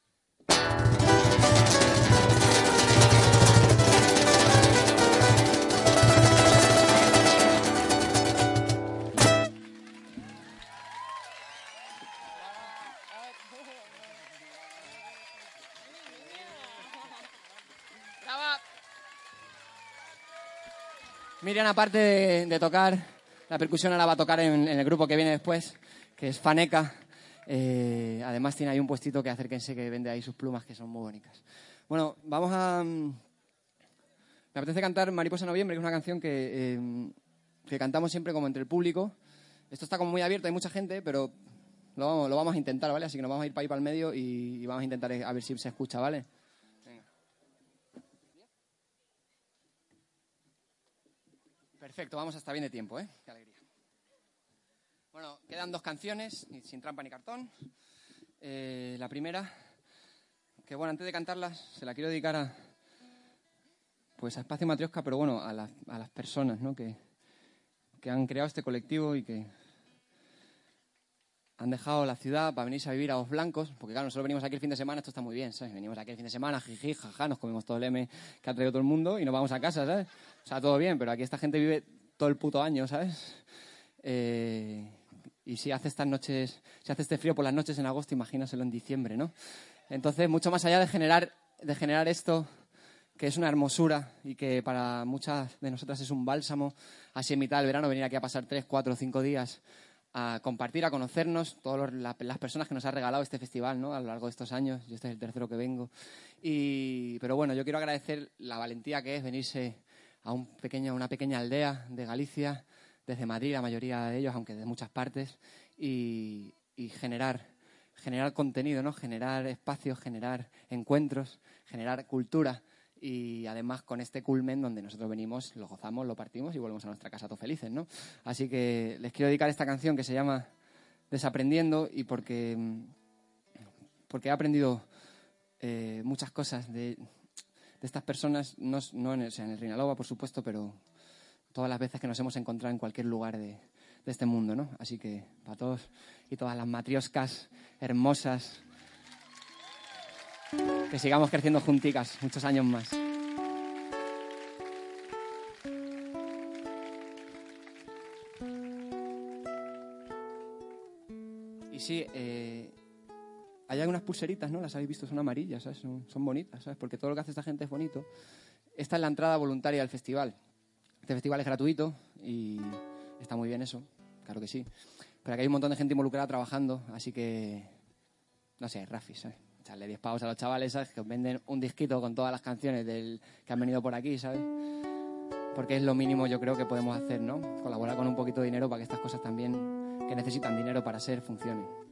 Miriam, aparte de, tocar, la percusión ahora va a tocar en, en el grupo que viene después, que es Faneca. Eh, además tiene ahí un puestito que acérquense que vende ahí sus plumas que son muy bonitas. Bueno, vamos a... mm, Me apetece cantar Mariposa Noviembre, que es una canción que, eh, que cantamos siempre como entre el público. Esto está como muy abierto, hay mucha gente, pero lo vamos, lo vamos a intentar, ¿vale? Así que nos vamos a ir para ahí para el medio y, y vamos a intentar eh, a ver si se escucha, ¿vale? Perfecto, vamos hasta bien de tiempo, ¿eh? Qué alegría. Bueno, quedan dos canciones, sin trampa ni cartón. Eh, la primera, que bueno, antes de cantarla, se la quiero dedicar a, pues a Espacio Matriosca, pero bueno, a, las- a las personas, ¿no? Que, que han creado este colectivo y que han dejado la ciudad para venirse a vivir a Os Blancos, porque claro, nosotros venimos aquí el fin de semana, esto está muy bien, ¿sabes? Venimos aquí el fin de semana, jiji, jaja, nos comemos todo el M que ha traído todo el mundo y nos vamos a casa, ¿sabes? O sea, todo bien, pero aquí esta gente vive todo el puto año, ¿sabes? Eh, y si hace estas noches, si hace este frío por las noches en agosto, imagínaselo en diciembre, ¿no? Entonces, mucho más allá de generar, de generar esto, que es una hermosura y que para muchas de nosotras es un bálsamo, así en mitad del verano venir aquí a pasar tres, cuatro, cinco días a compartir, a conocernos, todas las personas que nos ha regalado este festival ¿no? a lo largo de estos años. Yo este es el tercero que vengo. Y, pero bueno, yo quiero agradecer la valentía que es venirse a un pequeño, una pequeña aldea de Galicia, desde Madrid, la mayoría de ellos, aunque de muchas partes, y, generar, generar contenido, ¿no? generar espacios, generar encuentros, generar cultura. Y además con este culmen donde nosotros venimos, lo gozamos, lo partimos y volvemos a nuestra casa todos felices, ¿no? Así que les quiero dedicar esta canción que se llama Desaprendiendo y porque, porque he aprendido eh, muchas cosas de, estas personas, no, en, el, en el Rinalova, por supuesto, pero todas las veces que nos hemos encontrado en cualquier lugar de, de este mundo, ¿no? Así que para todos y todas las matrioscas hermosas, que sigamos creciendo junticas muchos años más. Y sí, eh, hay algunas pulseritas, ¿no? Las habéis visto, son amarillas, ¿sabes? Son, son, bonitas, ¿sabes? Porque todo lo que hace esta gente es bonito. Esta es la entrada voluntaria al festival. Este festival es gratuito y está muy bien eso, claro que sí. Pero aquí hay un montón de gente involucrada trabajando, así que, no sé, Rafi, ¿sabes? Echarle 10 pavos a los chavales, ¿sabes? Que os venden un disquito con todas las canciones del, que han venido por aquí, ¿sabes? Porque es lo mínimo yo creo que podemos hacer, ¿no? Colaborar con un poquito de dinero para que estas cosas también, que necesitan dinero para ser, funcionen.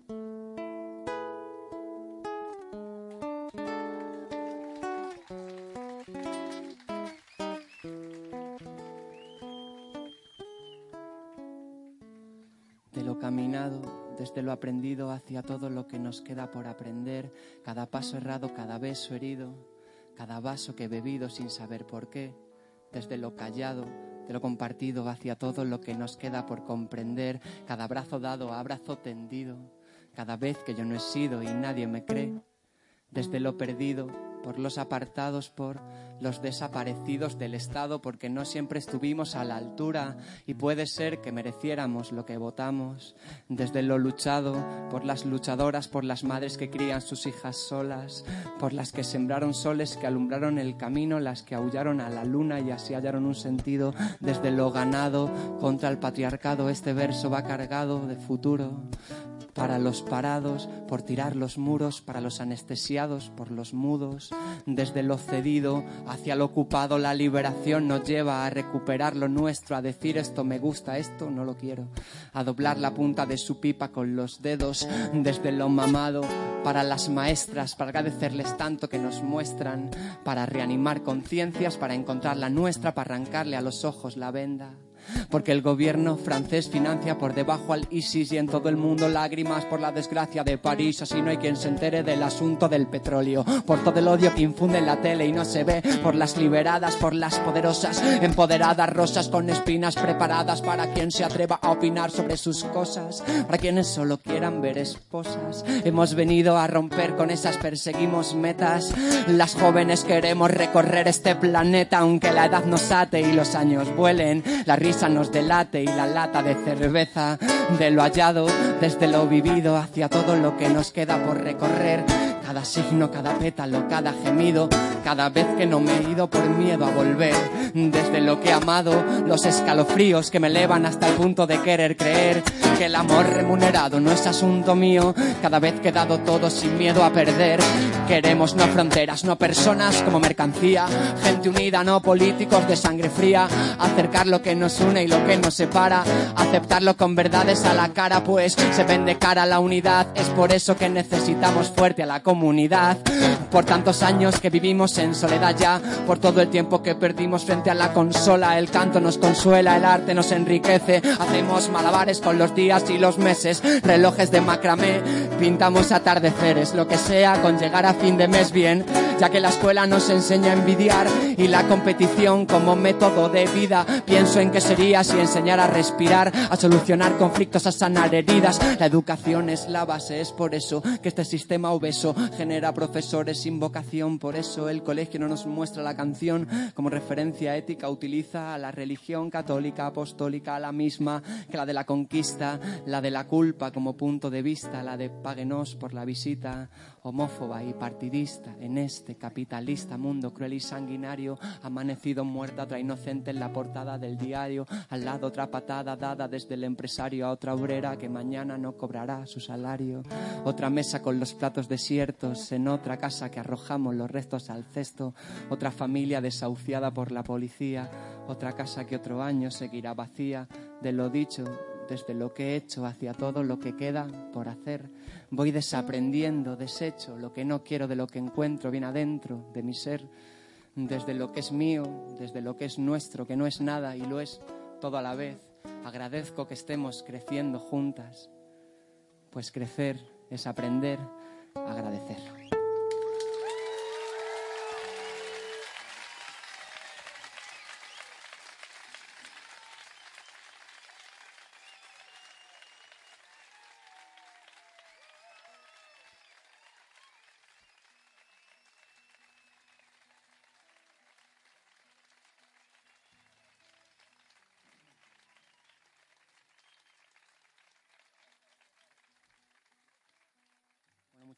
Desde lo aprendido hacia todo lo que nos queda por aprender, cada paso errado, cada beso herido, cada vaso que he bebido sin saber por qué, desde lo callado, de lo compartido hacia todo lo que nos queda por comprender, cada abrazo dado, abrazo tendido, cada vez que yo no he sido y nadie me cree, desde lo perdido, por los apartados, por los desaparecidos del Estado, porque no siempre estuvimos a la altura y puede ser que mereciéramos lo que votamos, desde lo luchado, por las luchadoras, por las madres que crían sus hijas solas, por las que sembraron soles que alumbraron el camino, las que aullaron a la luna y así hallaron un sentido, desde lo ganado contra el patriarcado, este verso va cargado de futuro, para los parados, por tirar los muros, para los anestesiados, por los mudos. Desde lo cedido hacia lo ocupado, la liberación nos lleva a recuperar lo nuestro, a decir esto me gusta, esto no lo quiero, a doblar la punta de su pipa con los dedos, desde lo mamado, para las maestras, para agradecerles tanto que nos muestran, para reanimar conciencias, para encontrar la nuestra, para arrancarle a los ojos la venda porque el gobierno francés financia por debajo al ISIS y en todo el mundo lágrimas por la desgracia de París, así no hay quien se entere del asunto del petróleo, por todo el odio que infunde en la tele y no se ve, por las liberadas, por las poderosas, empoderadas rosas con espinas preparadas para quien se atreva a opinar sobre sus cosas, para quienes solo quieran ver esposas. Hemos venido a romper con esas perseguimos metas, las jóvenes queremos recorrer este planeta aunque la edad nos ate y los años vuelen, la risa nos delate y la lata de cerveza de lo hallado, desde lo vivido hacia todo lo que nos queda por recorrer. Cada signo, cada pétalo, cada gemido, cada vez que no me he ido por miedo a volver. Desde lo que he amado, los escalofríos que me elevan hasta el punto de querer creer que el amor remunerado no es asunto mío. Cada vez que he dado todo sin miedo a perder. Queremos no fronteras, no personas como mercancía. Gente unida, no políticos de sangre fría. Acercar lo que nos une y lo que nos separa. Aceptarlo con verdades a la cara, pues se vende cara a la unidad. Es por eso que necesitamos fuerte a la comunidad. Por tantos años que vivimos en soledad ya. Por todo el tiempo que perdimos frente a la consola. El canto nos consuela, el arte nos enriquece. Hacemos malabares con los días y los meses. Relojes de macramé. Pintamos atardeceres, lo que sea con llegar a fin de mes bien. Ya que la escuela nos enseña a envidiar y la competición como método de vida. Pienso en qué sería si enseñar a respirar, a solucionar conflictos, a sanar heridas. La educación es la base, es por eso que este sistema obeso genera profesores sin vocación. Por eso el colegio no nos muestra la canción como referencia ética, utiliza a la religión católica apostólica, la misma que la de la conquista, la de la culpa como punto de vista, la de páguenos por la visita homófoba y partidista en este capitalista mundo cruel y sanguinario, amanecido muerta otra inocente en la portada del diario, al lado otra patada dada desde el empresario a otra obrera que mañana no cobrará su salario, otra mesa con los platos desiertos en otra casa que arrojamos los restos al cesto, otra familia desahuciada por la policía, otra casa que otro año seguirá vacía, de lo dicho desde lo que he hecho hacia todo lo que queda por hacer. Voy desaprendiendo, desecho lo que no quiero de lo que encuentro bien adentro de mi ser, desde lo que es mío, desde lo que es nuestro, que no es nada y lo es todo a la vez. Agradezco que estemos creciendo juntas, pues crecer es aprender a agradecer.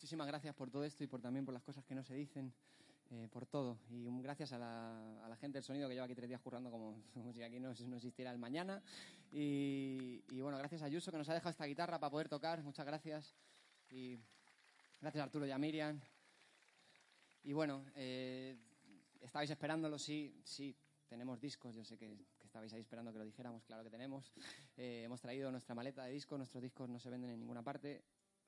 Muchísimas gracias por todo esto y por también por las cosas que no se dicen, eh, por todo. Y gracias a la, a la gente del sonido que lleva aquí tres días currando como, como si aquí no, no existiera el mañana. Y, y bueno, gracias a Ayuso que nos ha dejado esta guitarra para poder tocar. Muchas gracias. Y gracias a Arturo y a Miriam. Y bueno, eh, estabais esperándolo, sí, sí, tenemos discos, yo sé que, que estabais ahí esperando que lo dijéramos, claro que tenemos. Eh, hemos traído nuestra maleta de discos, nuestros discos no se venden en ninguna parte,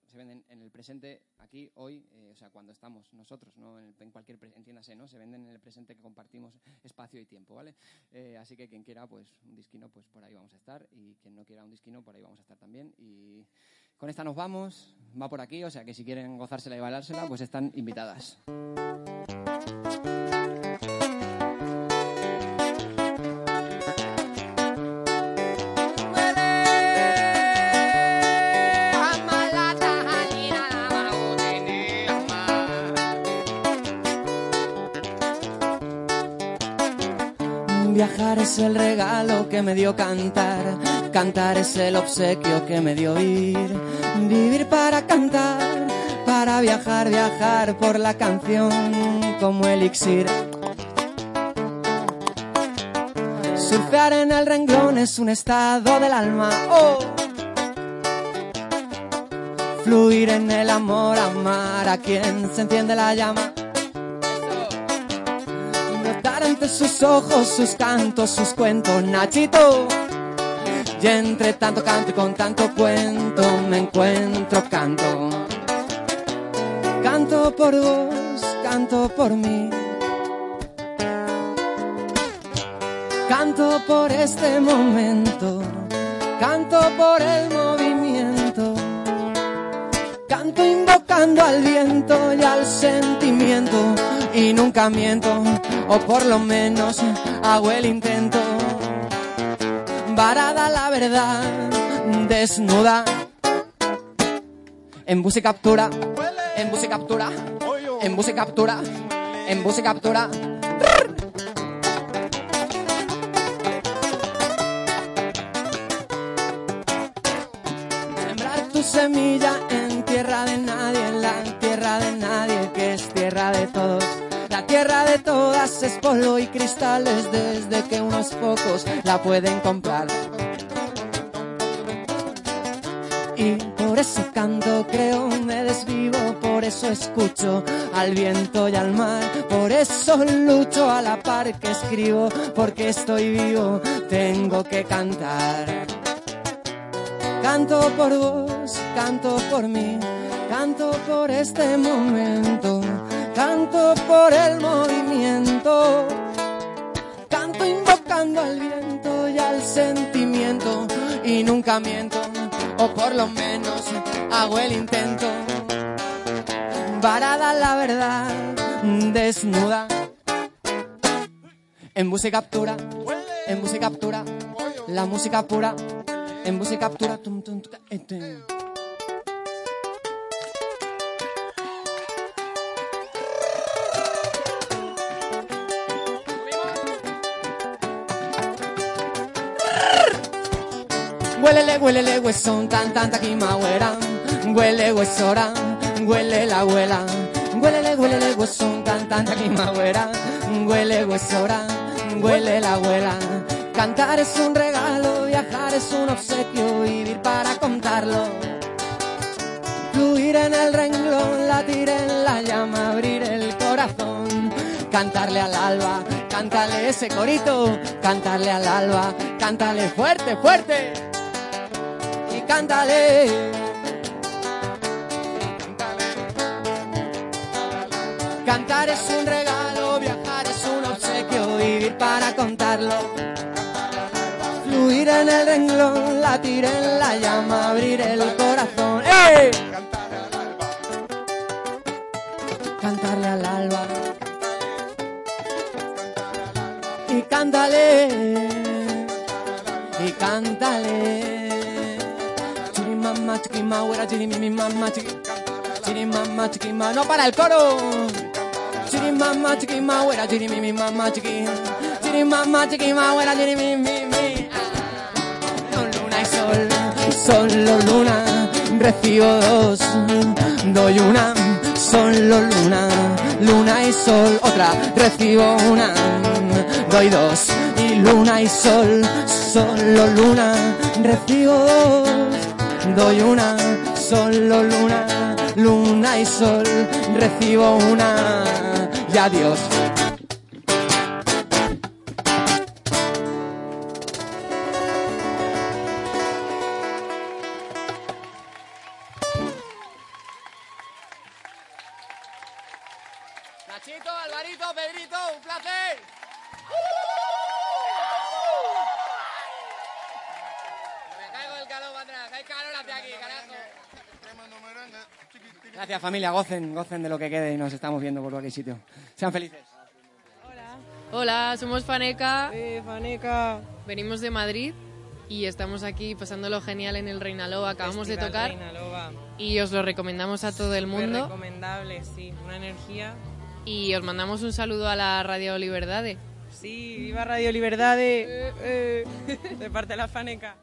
se venden en el presente, aquí, hoy, eh, o sea, cuando estamos nosotros, no en, el- en cualquier, entiéndase, ¿no? Se venden en el presente que compartimos espacio y tiempo, ¿vale? Eh, así que quien quiera, pues, un disquino, pues por ahí vamos a estar, y quien no quiera un disquino, por ahí vamos a estar también, y con esta nos vamos, va por aquí, o sea que si quieren gozársela y bailársela, pues están invitadas. Viajar es el regalo que me dio cantar, cantar es el obsequio que me dio vivir, vivir para cantar, para viajar, viajar por la canción como elixir. Surfear en el renglón es un estado del alma, oh. Fluir en el amor, amar a quien se entiende la llama. Sus ojos sus cantos, sus cuentos, Nachito. Y entre tanto canto y con tanto cuento me encuentro canto. Canto por vos, canto por mí. Canto por este momento, canto por el movimiento. Canto invocando al viento y al sentimiento y nunca miento, o por lo menos hago el intento. Varada la verdad, desnuda. En bus y captura, en bus y captura, en bus y captura, en bus y captura. Sembrar tu semilla en es polvo y cristales desde que unos pocos la pueden comprar. Y por eso canto, creo, me desvivo, por eso escucho al viento y al mar, por eso lucho a la par que escribo, porque estoy vivo, tengo que cantar. Canto por vos, canto por mí, canto por este momento, canto por el movimiento, canto invocando al viento y al sentimiento y nunca miento, o por lo menos hago el intento. Varada la verdad, desnuda, en bus y captura, en bus y captura, la música pura. En bus y captura. tum, tum, tum, Huélele, huélele, huesón, tan, tan, taquimagüera. Huele, huesora, huele la abuela. Huélele, huélele, huesón, tan, tan, taquimagüera. Huele, huesora, huele la abuela. Cantar es un regalo, viajar es un obsequio, vivir para contarlo. Fluir en el renglón, latir en la llama, abrir el corazón. Cantarle al alba, cántale ese corito, cantarle al alba, cántale fuerte, fuerte. Cántale. Cantar es un regalo, viajar es un obsequio, vivir para contarlo. Fluir en el renglón, latir en la llama, abrir el corazón. ¡Eh! Cantarle al alba. Y cántale. Y cántale. Mamá, chiqui güera, chiri mi mamá, chiqui. Chiri mamá, chiqui ma. No para el coro. Chiri mamá, chiqui güera, chiri mi mamá, chiqui. Chiri mamá, chiqui güera, chiri mi mi mi. Luna y sol, solo luna. Recibo dos, doy una. solo luna, luna y sol, otra, recibo una, doy dos, y luna y sol, solo luna, recibo dos, doy una, solo luna, luna y sol, recibo una, y adiós. Familia, gocen, gocen de lo que quede y nos estamos viendo por cualquier sitio. Sean felices. Hola, somos Faneca. Eh, Faneca. Venimos de Madrid y estamos aquí pasándolo genial en el Reinaloba. Acabamos de tocar y os lo recomendamos a todo el Súper mundo. recomendable, sí. Una energía. Y os mandamos un saludo a la Radio Liberdade. Sí, viva Radio Liberdade. Eh, eh. De parte de la Faneca.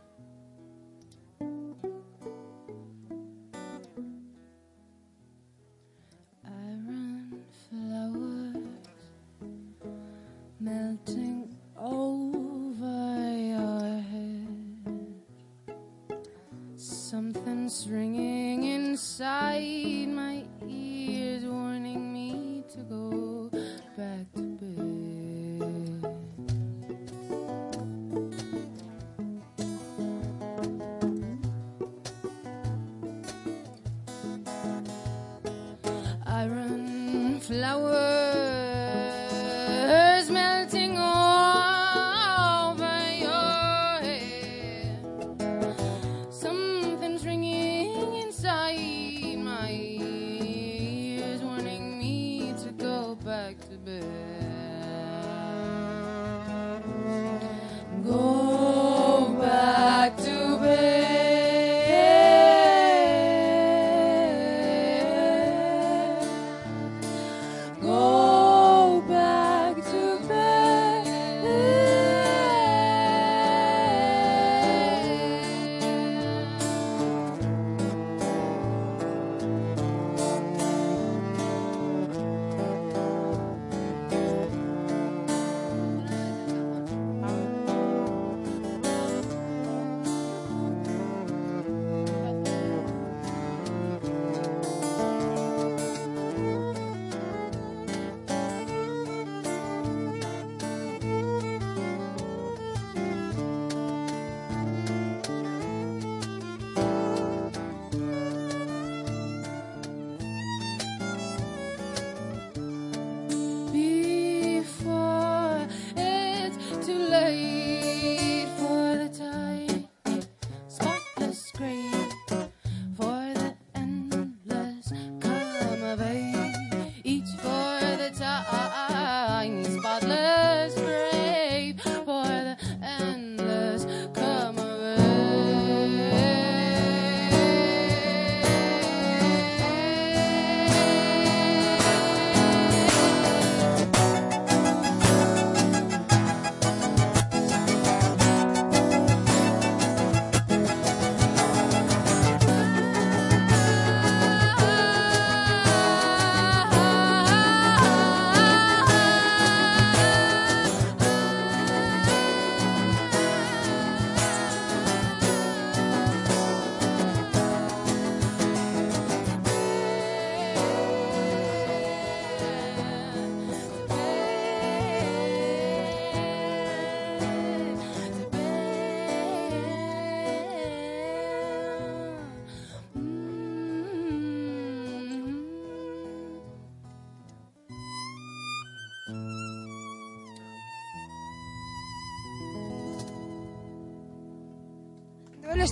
Melting over your head. Something's ringing inside my ears, warning me to go back to bed. iron flowers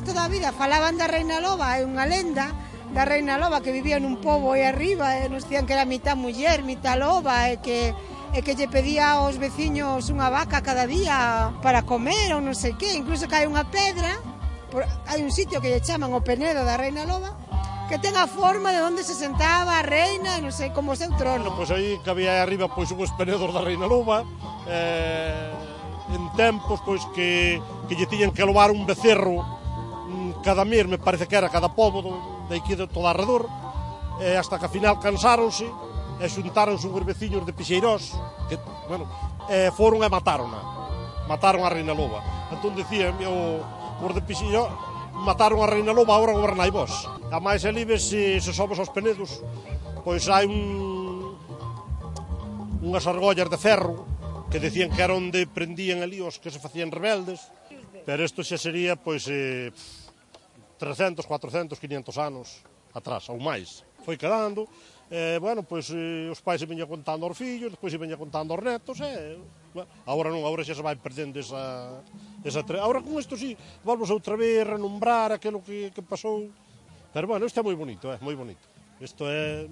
resto da vida falaban da Reina Loba, é unha lenda da Reina Loba que vivía nun pobo aí arriba e nos dicían que era mitad muller, mitad loba e que e que lle pedía aos veciños unha vaca cada día para comer ou non sei que, incluso que hai unha pedra, por, hai un sitio que lle chaman o Penedo da Reina Loba, que ten a forma de onde se sentaba a reina, non sei, como o seu trono. Bueno, pois aí que había aí arriba pois unhos penedos da Reina Loba, eh, en tempos pois que, que lle tiñan que lobar un becerro cada mir, me parece que era cada pobo do, de aquí de todo arredor e hasta que a final cansáronse e xuntáronse uns veciños de Pixeirós que, bueno, e foron e matarona mataron a Reina Loba. Entón dicían o, os de Pixeirós mataron a Reina Loba agora gobernai vos. A máis elibe se, se somos aos penedos pois hai un unhas argollas de ferro que decían que era onde prendían ali os que se facían rebeldes pero isto xa sería pois eh, 300, 400, 500 anos atrás, ou máis. Foi quedando, e, bueno, pois eh, os pais veña contando aos fillos, despois veña contando aos netos, e, bueno, agora non, agora xa se vai perdendo esa, esa tre... Agora con isto sí, volvos outra vez renombrar aquilo que, que pasou, pero bueno, isto é moi bonito, é moi bonito. Isto é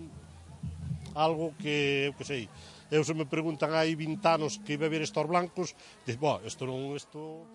algo que, eu que sei, eu se me preguntan hai 20 anos que iba a ver estos blancos, diz, bo, isto non, isto...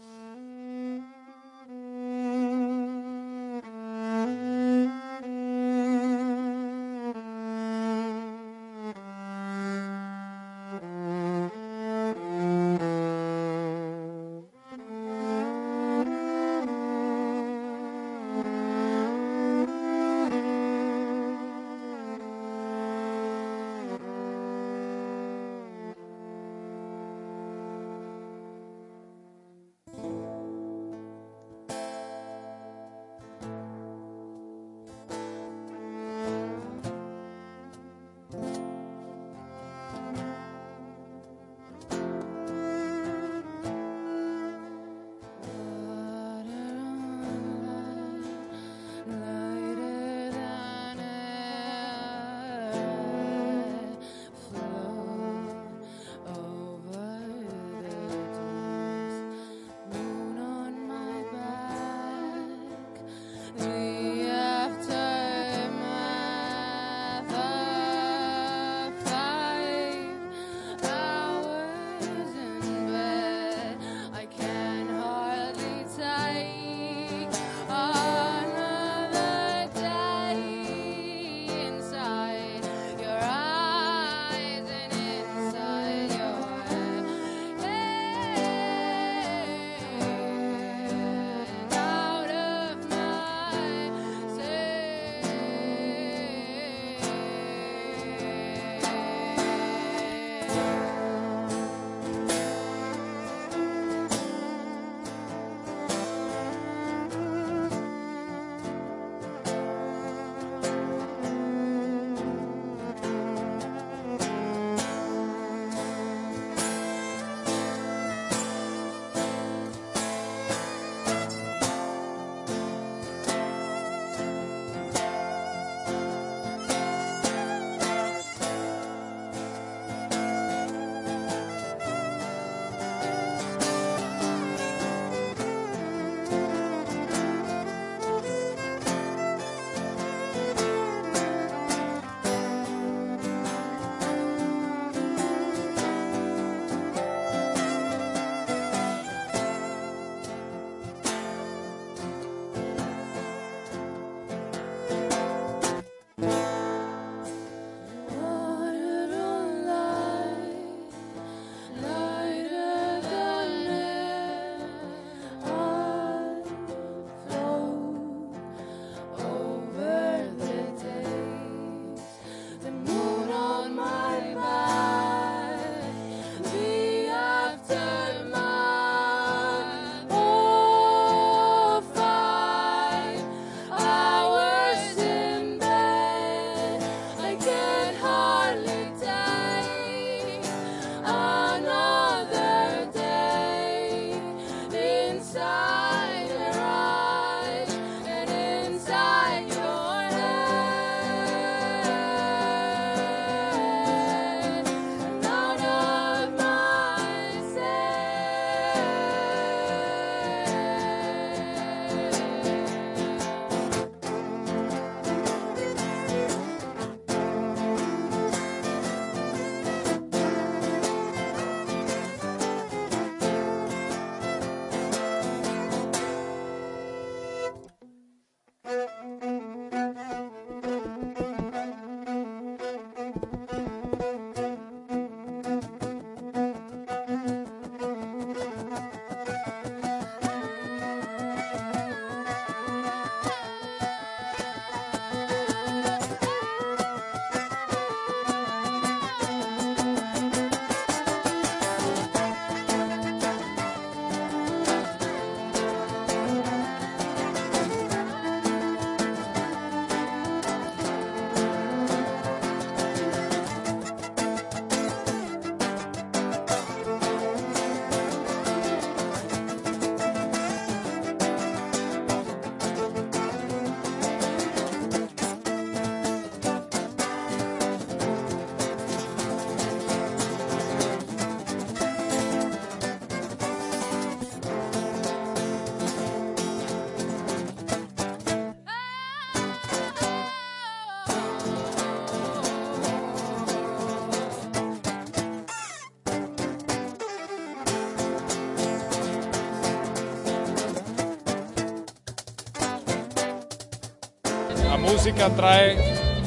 música trae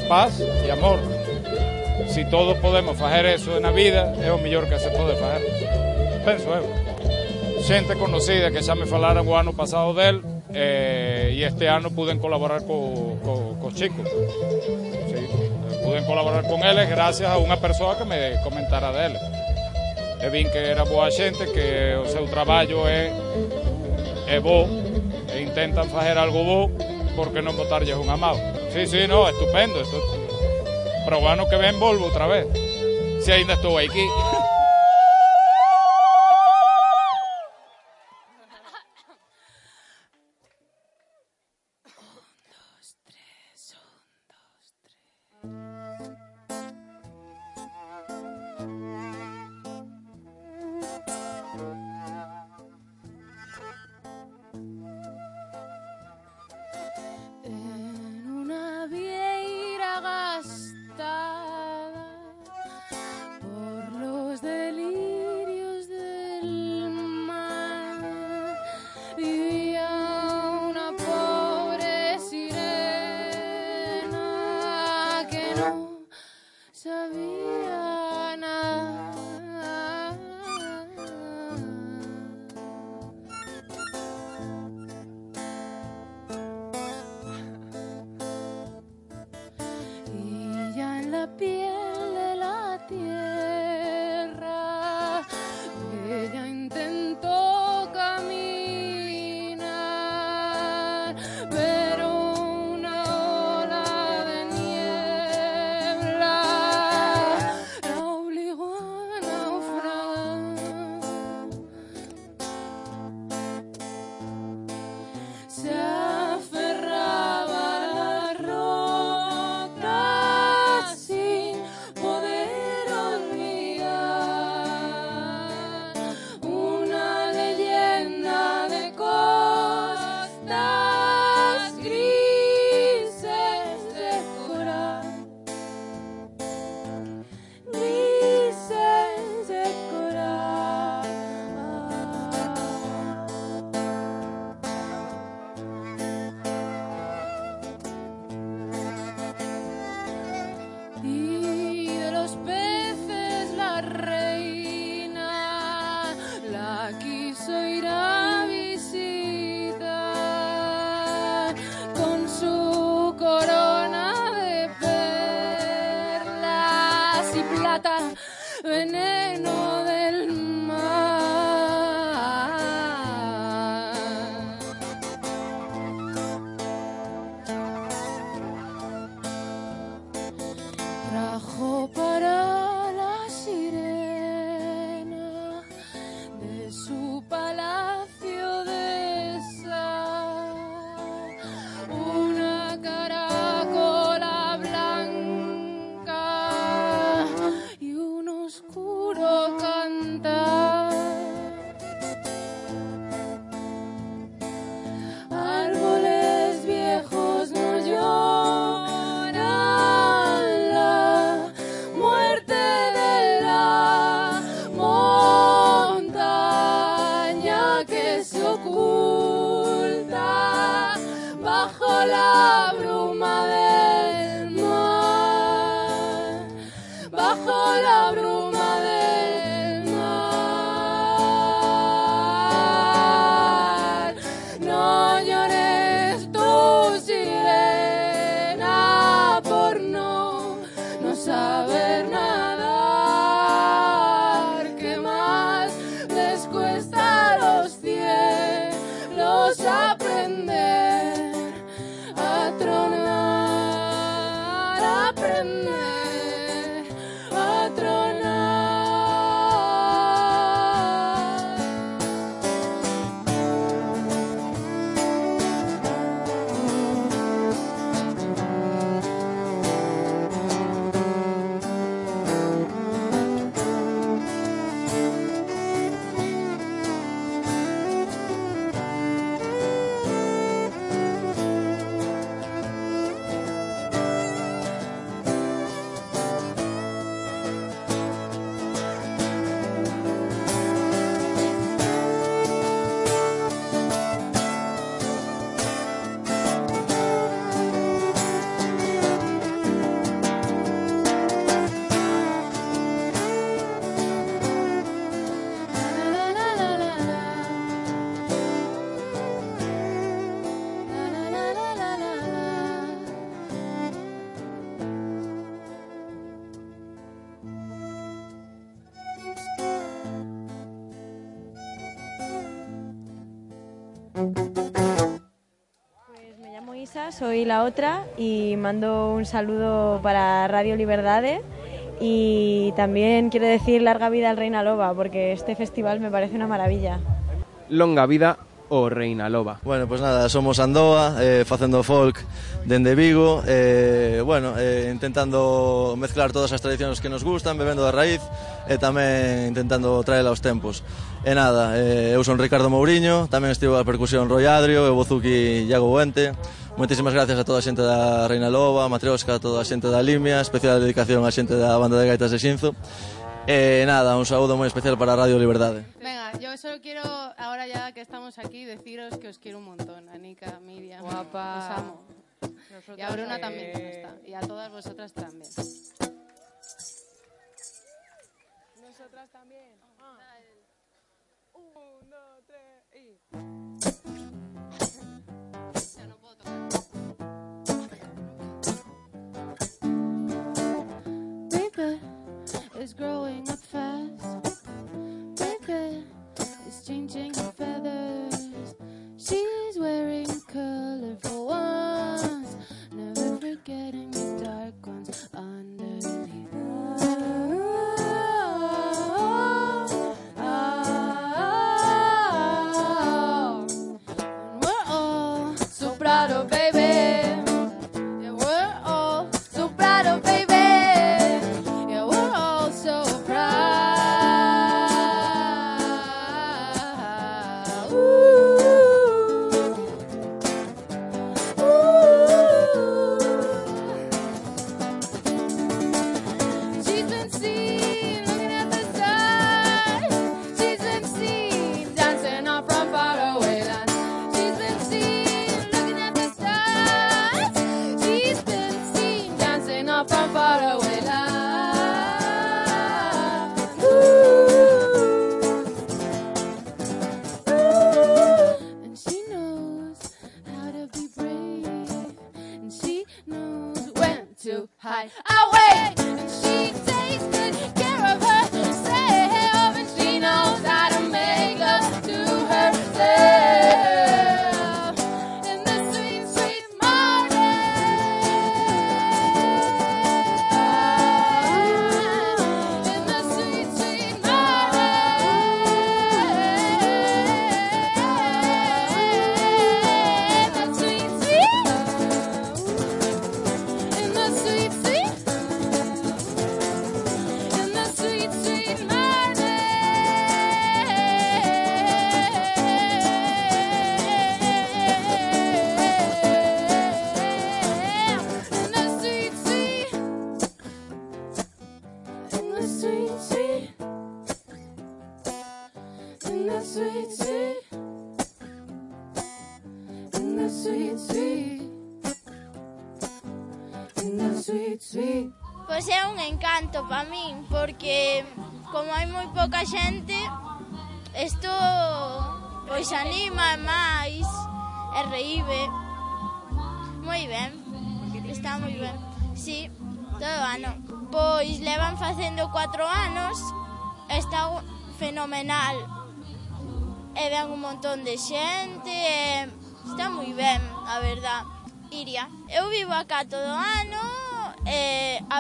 paz e amor. Si todos podemos facer eso na vida, é o mellor que se pode facer. Penso eu. Xente conocida que xa me falaron o ano pasado del eh, e este ano puden colaborar co, co, co chicos. Sí, puden colaborar con eles gracias a unha persoa que me comentara deles. E vin que era boa xente, que o seu traballo é, e intentan facer algo bo, porque non botarlles unha mão. Sí, sí, no, estupendo. Esto... Pero o ano que ven volvo outra vez. Se ainda estou aquí. soy la otra y mando un saludo para Radio Liberdade y también quiero decir larga vida al Reina Loba porque este festival me parece una maravilla. Longa vida o Reina Loba. Bueno, pues nada, somos Andoa, eh, facendo folk dende Vigo, eh, bueno, eh, intentando mezclar todas as tradicións que nos gustan, bebendo da raíz e tamén intentando traer aos tempos. E nada, eh, eu son Ricardo Mourinho, tamén estivo a percusión Roy Adrio, e Bozuki Iago Buente, Moitísimas gracias a toda a xente da Reina Loba, a Matriosca, a toda a xente da Limia, especial dedicación á xente da banda de gaitas de Xinzo. E nada, un saúdo moi especial para Radio Liberdade. Venga, yo solo quiero, ahora ya que estamos aquí, deciros que os quiero un montón. Anika, Miriam, Guapa. os amo. y a Bruna eh, también que no está. Y a todas vosotras también. Nosotras también. Is growing up fast. Baby is changing her feathers. She's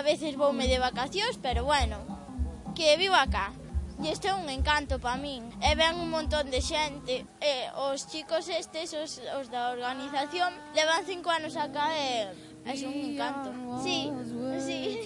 veces voume de vacacións, pero bueno, que vivo acá. E este é un encanto para min. E ven un montón de xente. E os chicos estes, os, os da organización, levan cinco anos acá e é un encanto. Sí, sí.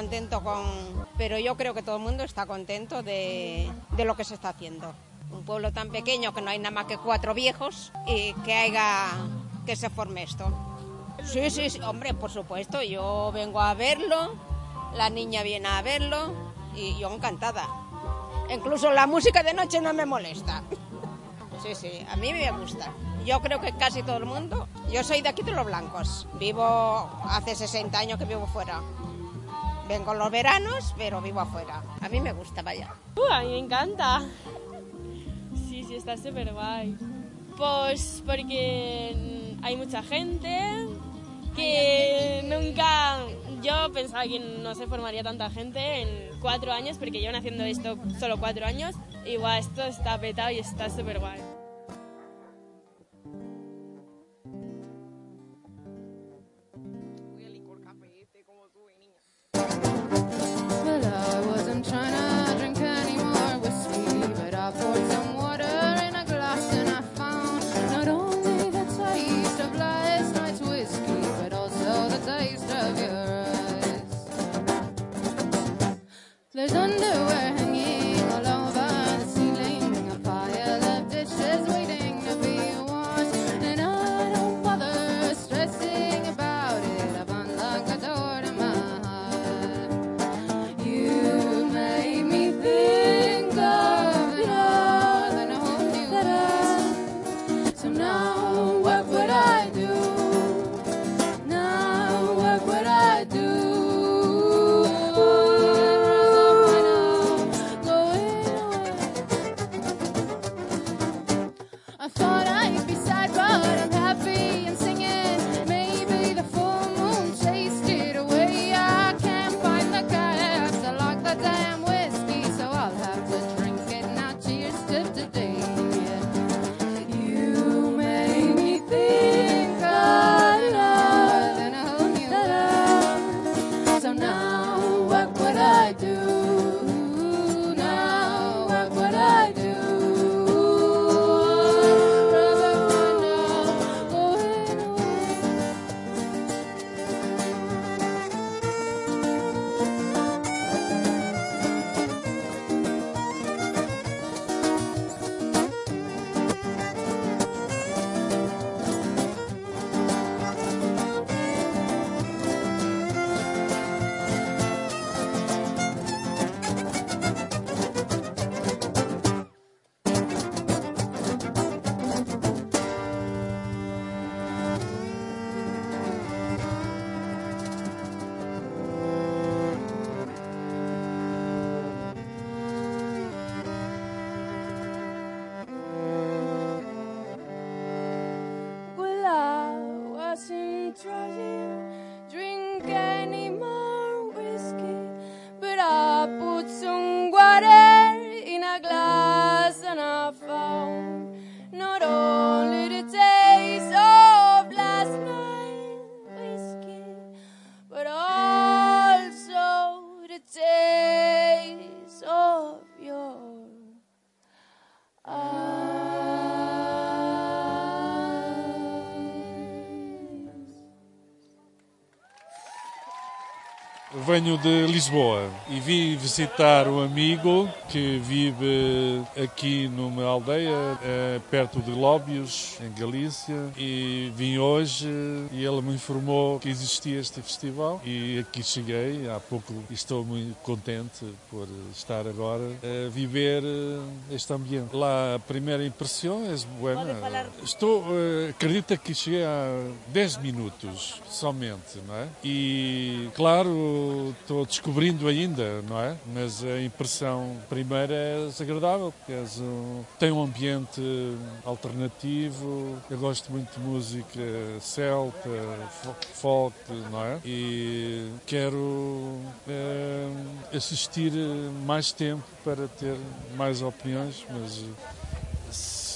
Contento con... Pero yo creo que todo el mundo está contento de, de lo que se está haciendo. Un pueblo tan pequeño que no hay nada más que cuatro viejos y que haya... que se forme esto. Sí, sí, sí, hombre, por supuesto. Yo vengo a verlo, la niña viene a verlo y yo encantada. Incluso la música de noche no me molesta. Sí, sí, a mí me gusta. Yo creo que casi todo el mundo. Yo soy de aquí de Los Blancos. Vivo hace 60 años que vivo fuera. Vengo los veranos, pero vivo afuera. A mí me gusta, vaya. Uh, a mí me encanta. Sí, sí, está súper guay. Pues porque hay mucha gente que nunca... Yo pensaba que no se formaría tanta gente en cuatro años, porque llevan haciendo esto solo cuatro años. Igual esto está petado y está súper guay. There's under Venho de Lisboa e vim visitar um amigo que vive aqui numa aldeia eh, perto de Lóbios, em Galícia, e vim hoje e ele me informou que existia este festival e aqui cheguei há pouco e estou muito contente por estar agora a viver eh, este ambiente. Lá a primeira impressão é buena. Estou, eh, acredita que cheguei há 10 minutos somente, não é? E claro, estou descobrindo ainda, não é? Mas a impressão primeira é agradável, porque um, tem um ambiente alternativo. Eu gosto muito de música celta, fo- folk, não é? E quero eh, assistir mais tempo para ter mais opiniões, mas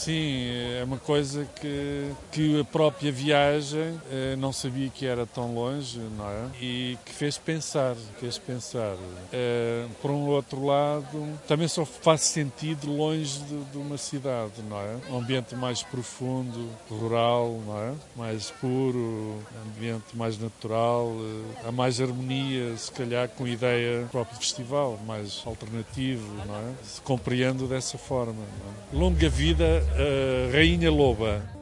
Sim, é uma coisa que, que a própria viagem eh, não sabia que era tão longe, não é? E que fez pensar, fez pensar. Eh, por um outro lado, também só faz sentido longe de, de uma cidade, não é? Um ambiente mais profundo, rural, não é? Mais puro, ambiente mais natural, eh, há mais harmonia, se calhar com a ideia do próprio festival, mais alternativo, não é? Se compreendo dessa forma. é? Longa vida, Rainha Loba.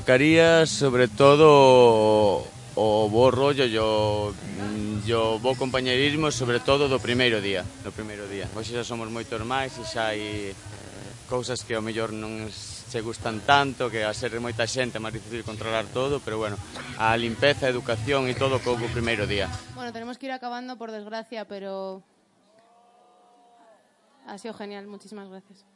destacaría sobre todo o bo rollo e o, o bo compañerismo sobre todo do primeiro día do primeiro día. Hoxe xa somos moitos máis e xa hai cousas que ao mellor non se gustan tanto que a ser moita xente é máis difícil controlar todo pero bueno a limpeza, a educación e todo co primeiro día. Bueno, tenemos que ir acabando por desgracia pero ha sido genial, muchísimas gracias.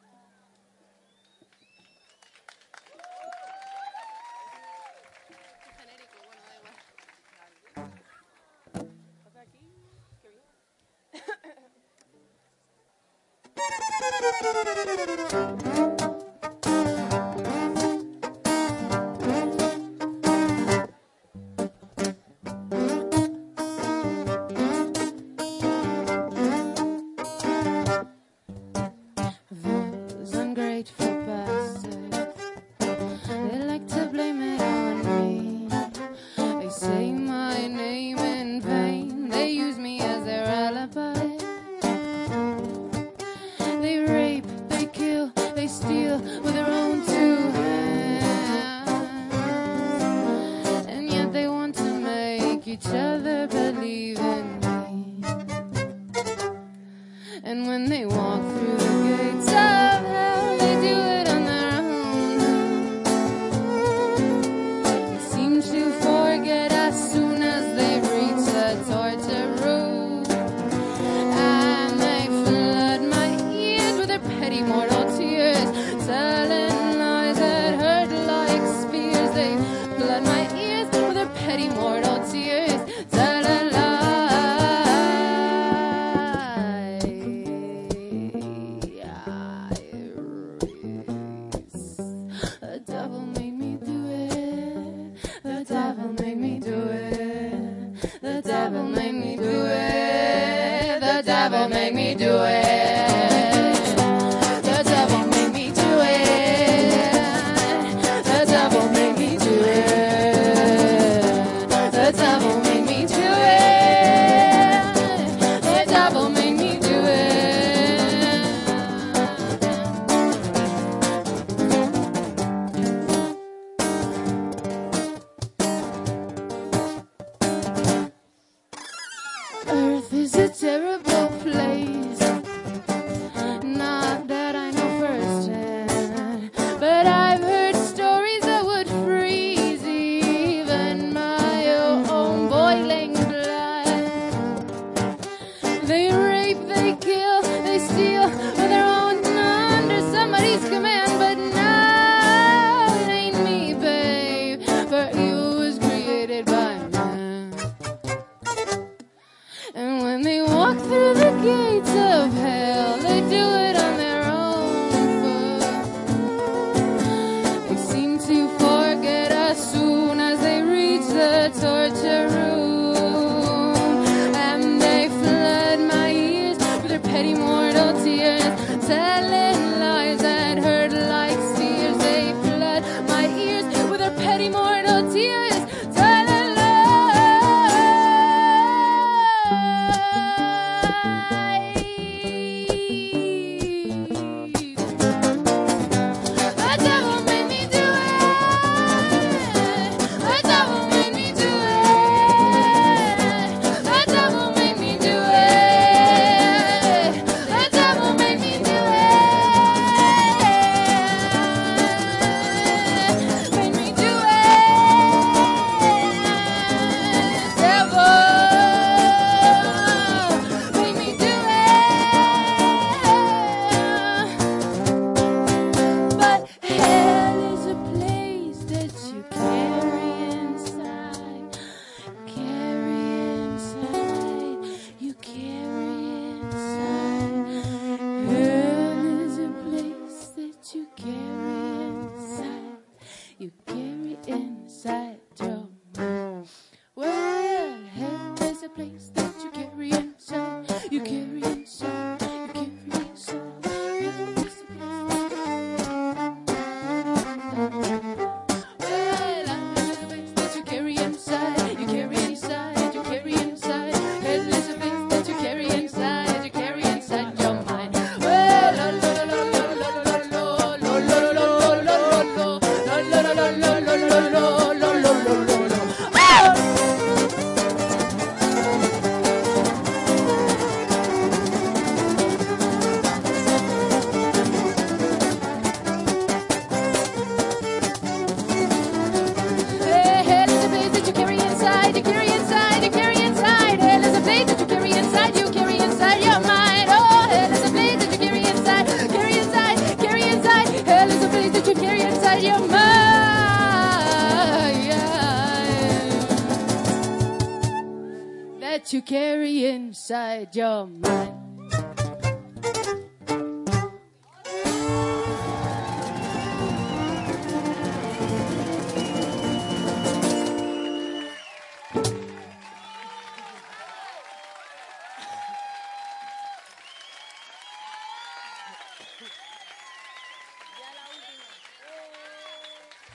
Inside your mind.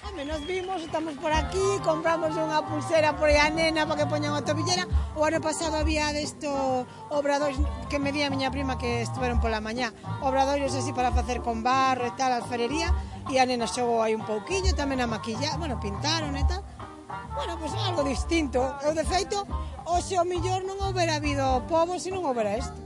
Home, nos vimos, estamos por aquí, compramos unha pulsera por aí nena para que poñan a tobillera. O ano pasado había desto obradoiros que me di a miña prima que estiveron pola mañá. Obradoiros así para facer con barro e tal, alfarería. E a nena xogou aí un pouquiño, tamén a maquillar, bueno, pintaron e tal. Bueno, pois pues, algo distinto. Eu, de feito, hoxe o millor non houbera habido povo se non houbera isto.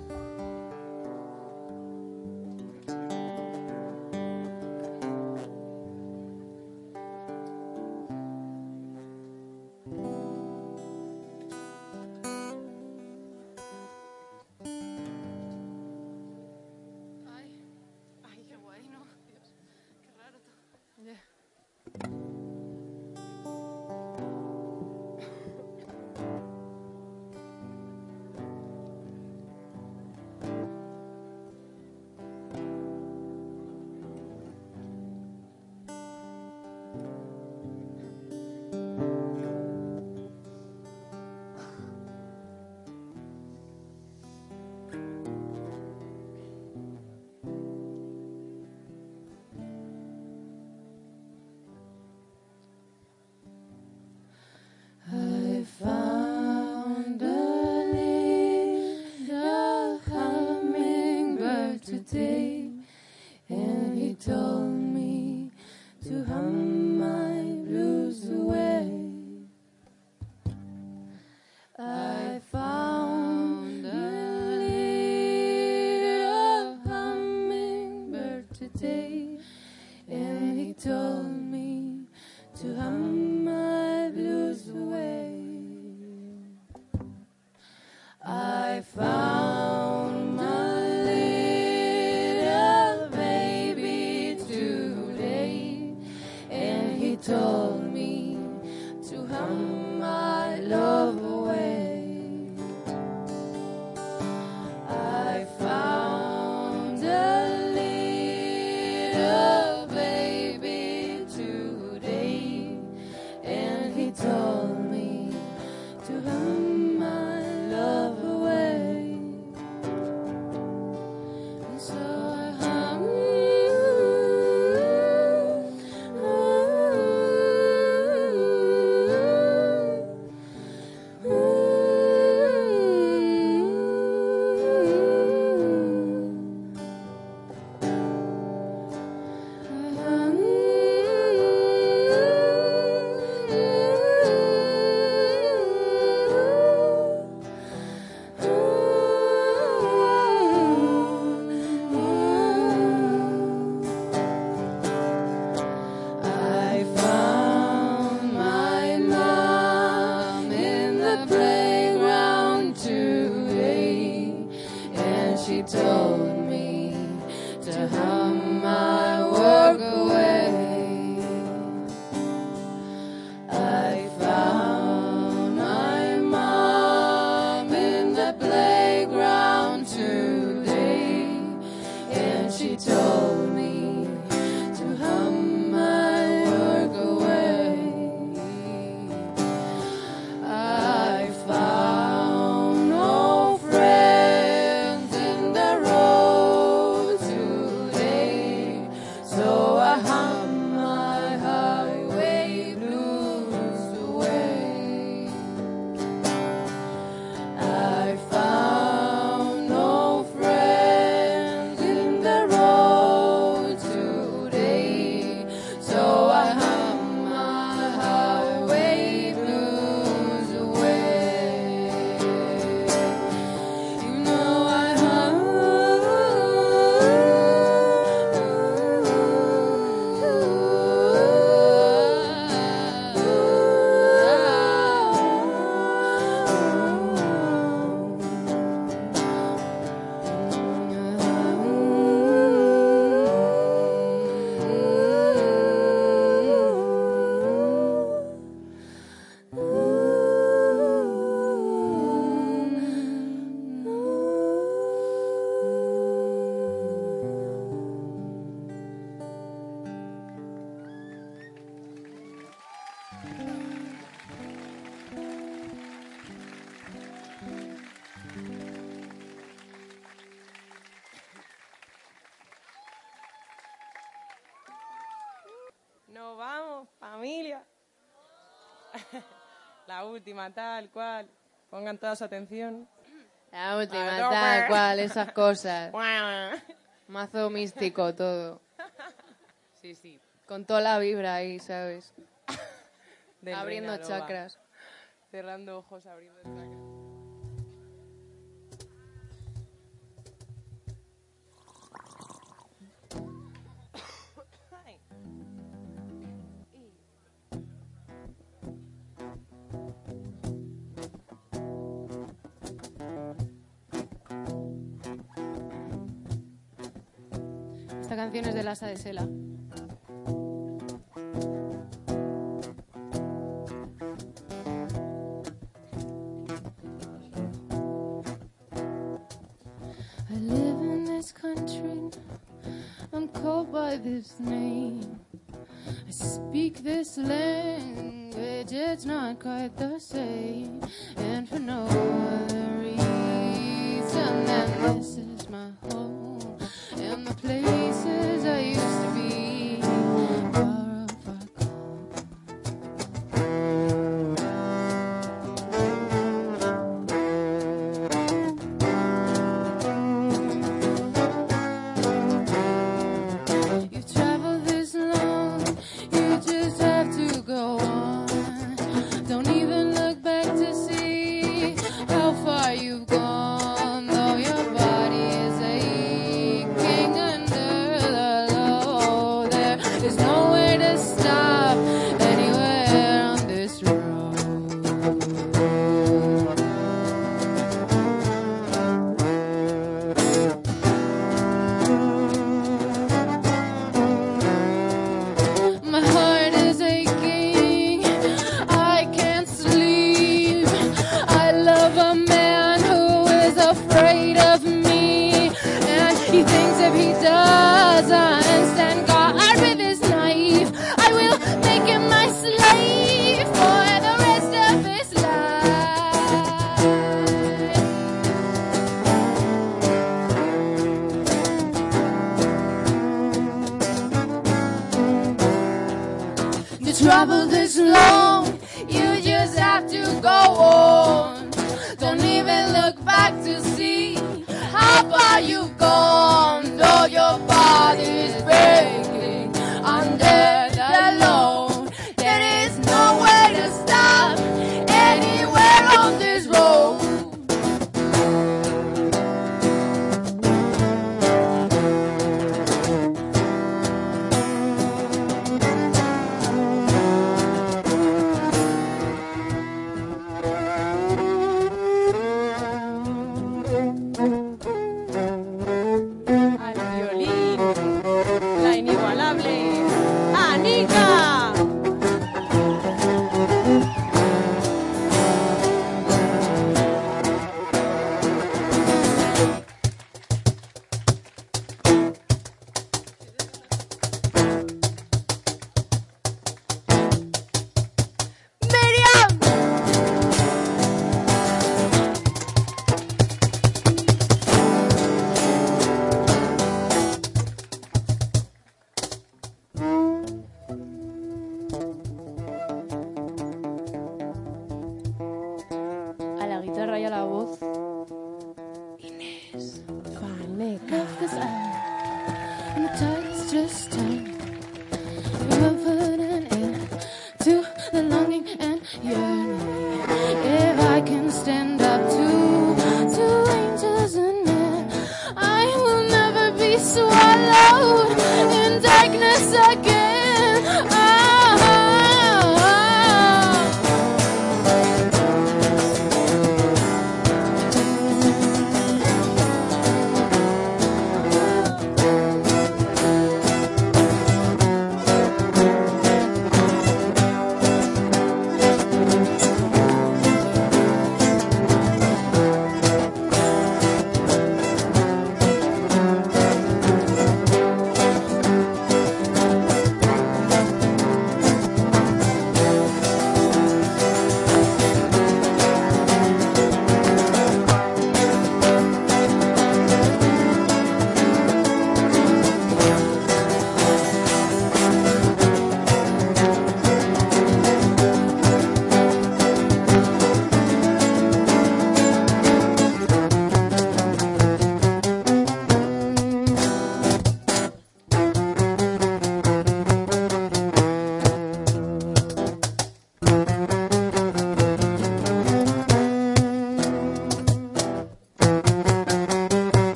La última, tal cual. Pongan toda su atención. La última, tal cual, esas cosas. Mazo místico todo. Sí, sí. Con toda la vibra ahí, ¿sabes? Abriendo chakras. Cerrando ojos, abriendo chakras. casa de Sela.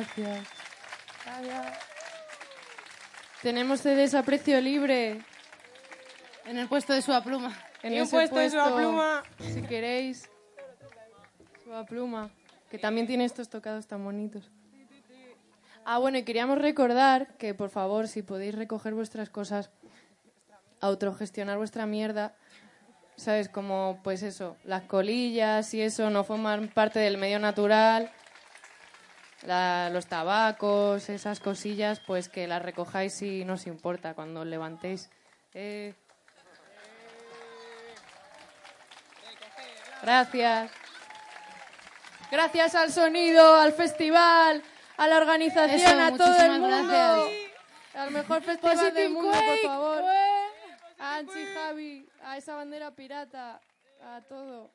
Gracias. Tenemos CDs a precio libre. En el puesto de Suba Pluma. En ese puesto de Suba Pluma. Si queréis. Suba Pluma. Que también tiene estos tocados tan bonitos. Ah, bueno, y queríamos recordar que, por favor, si podéis recoger vuestras cosas, autogestionar vuestra mierda, ¿sabes? Como, pues eso, las colillas y eso no forman parte del medio natural. La- los tabacos, esas cosillas, pues que las recojáis si no os importa cuando os levantéis. Eh. Gracias. Gracias al sonido, al festival, a la organización, Eso, a todo el mundo. gracias. Al mejor festival Positive del mundo, por Quake, favor. ue. A Anchi Javi, a esa bandera pirata, a todo.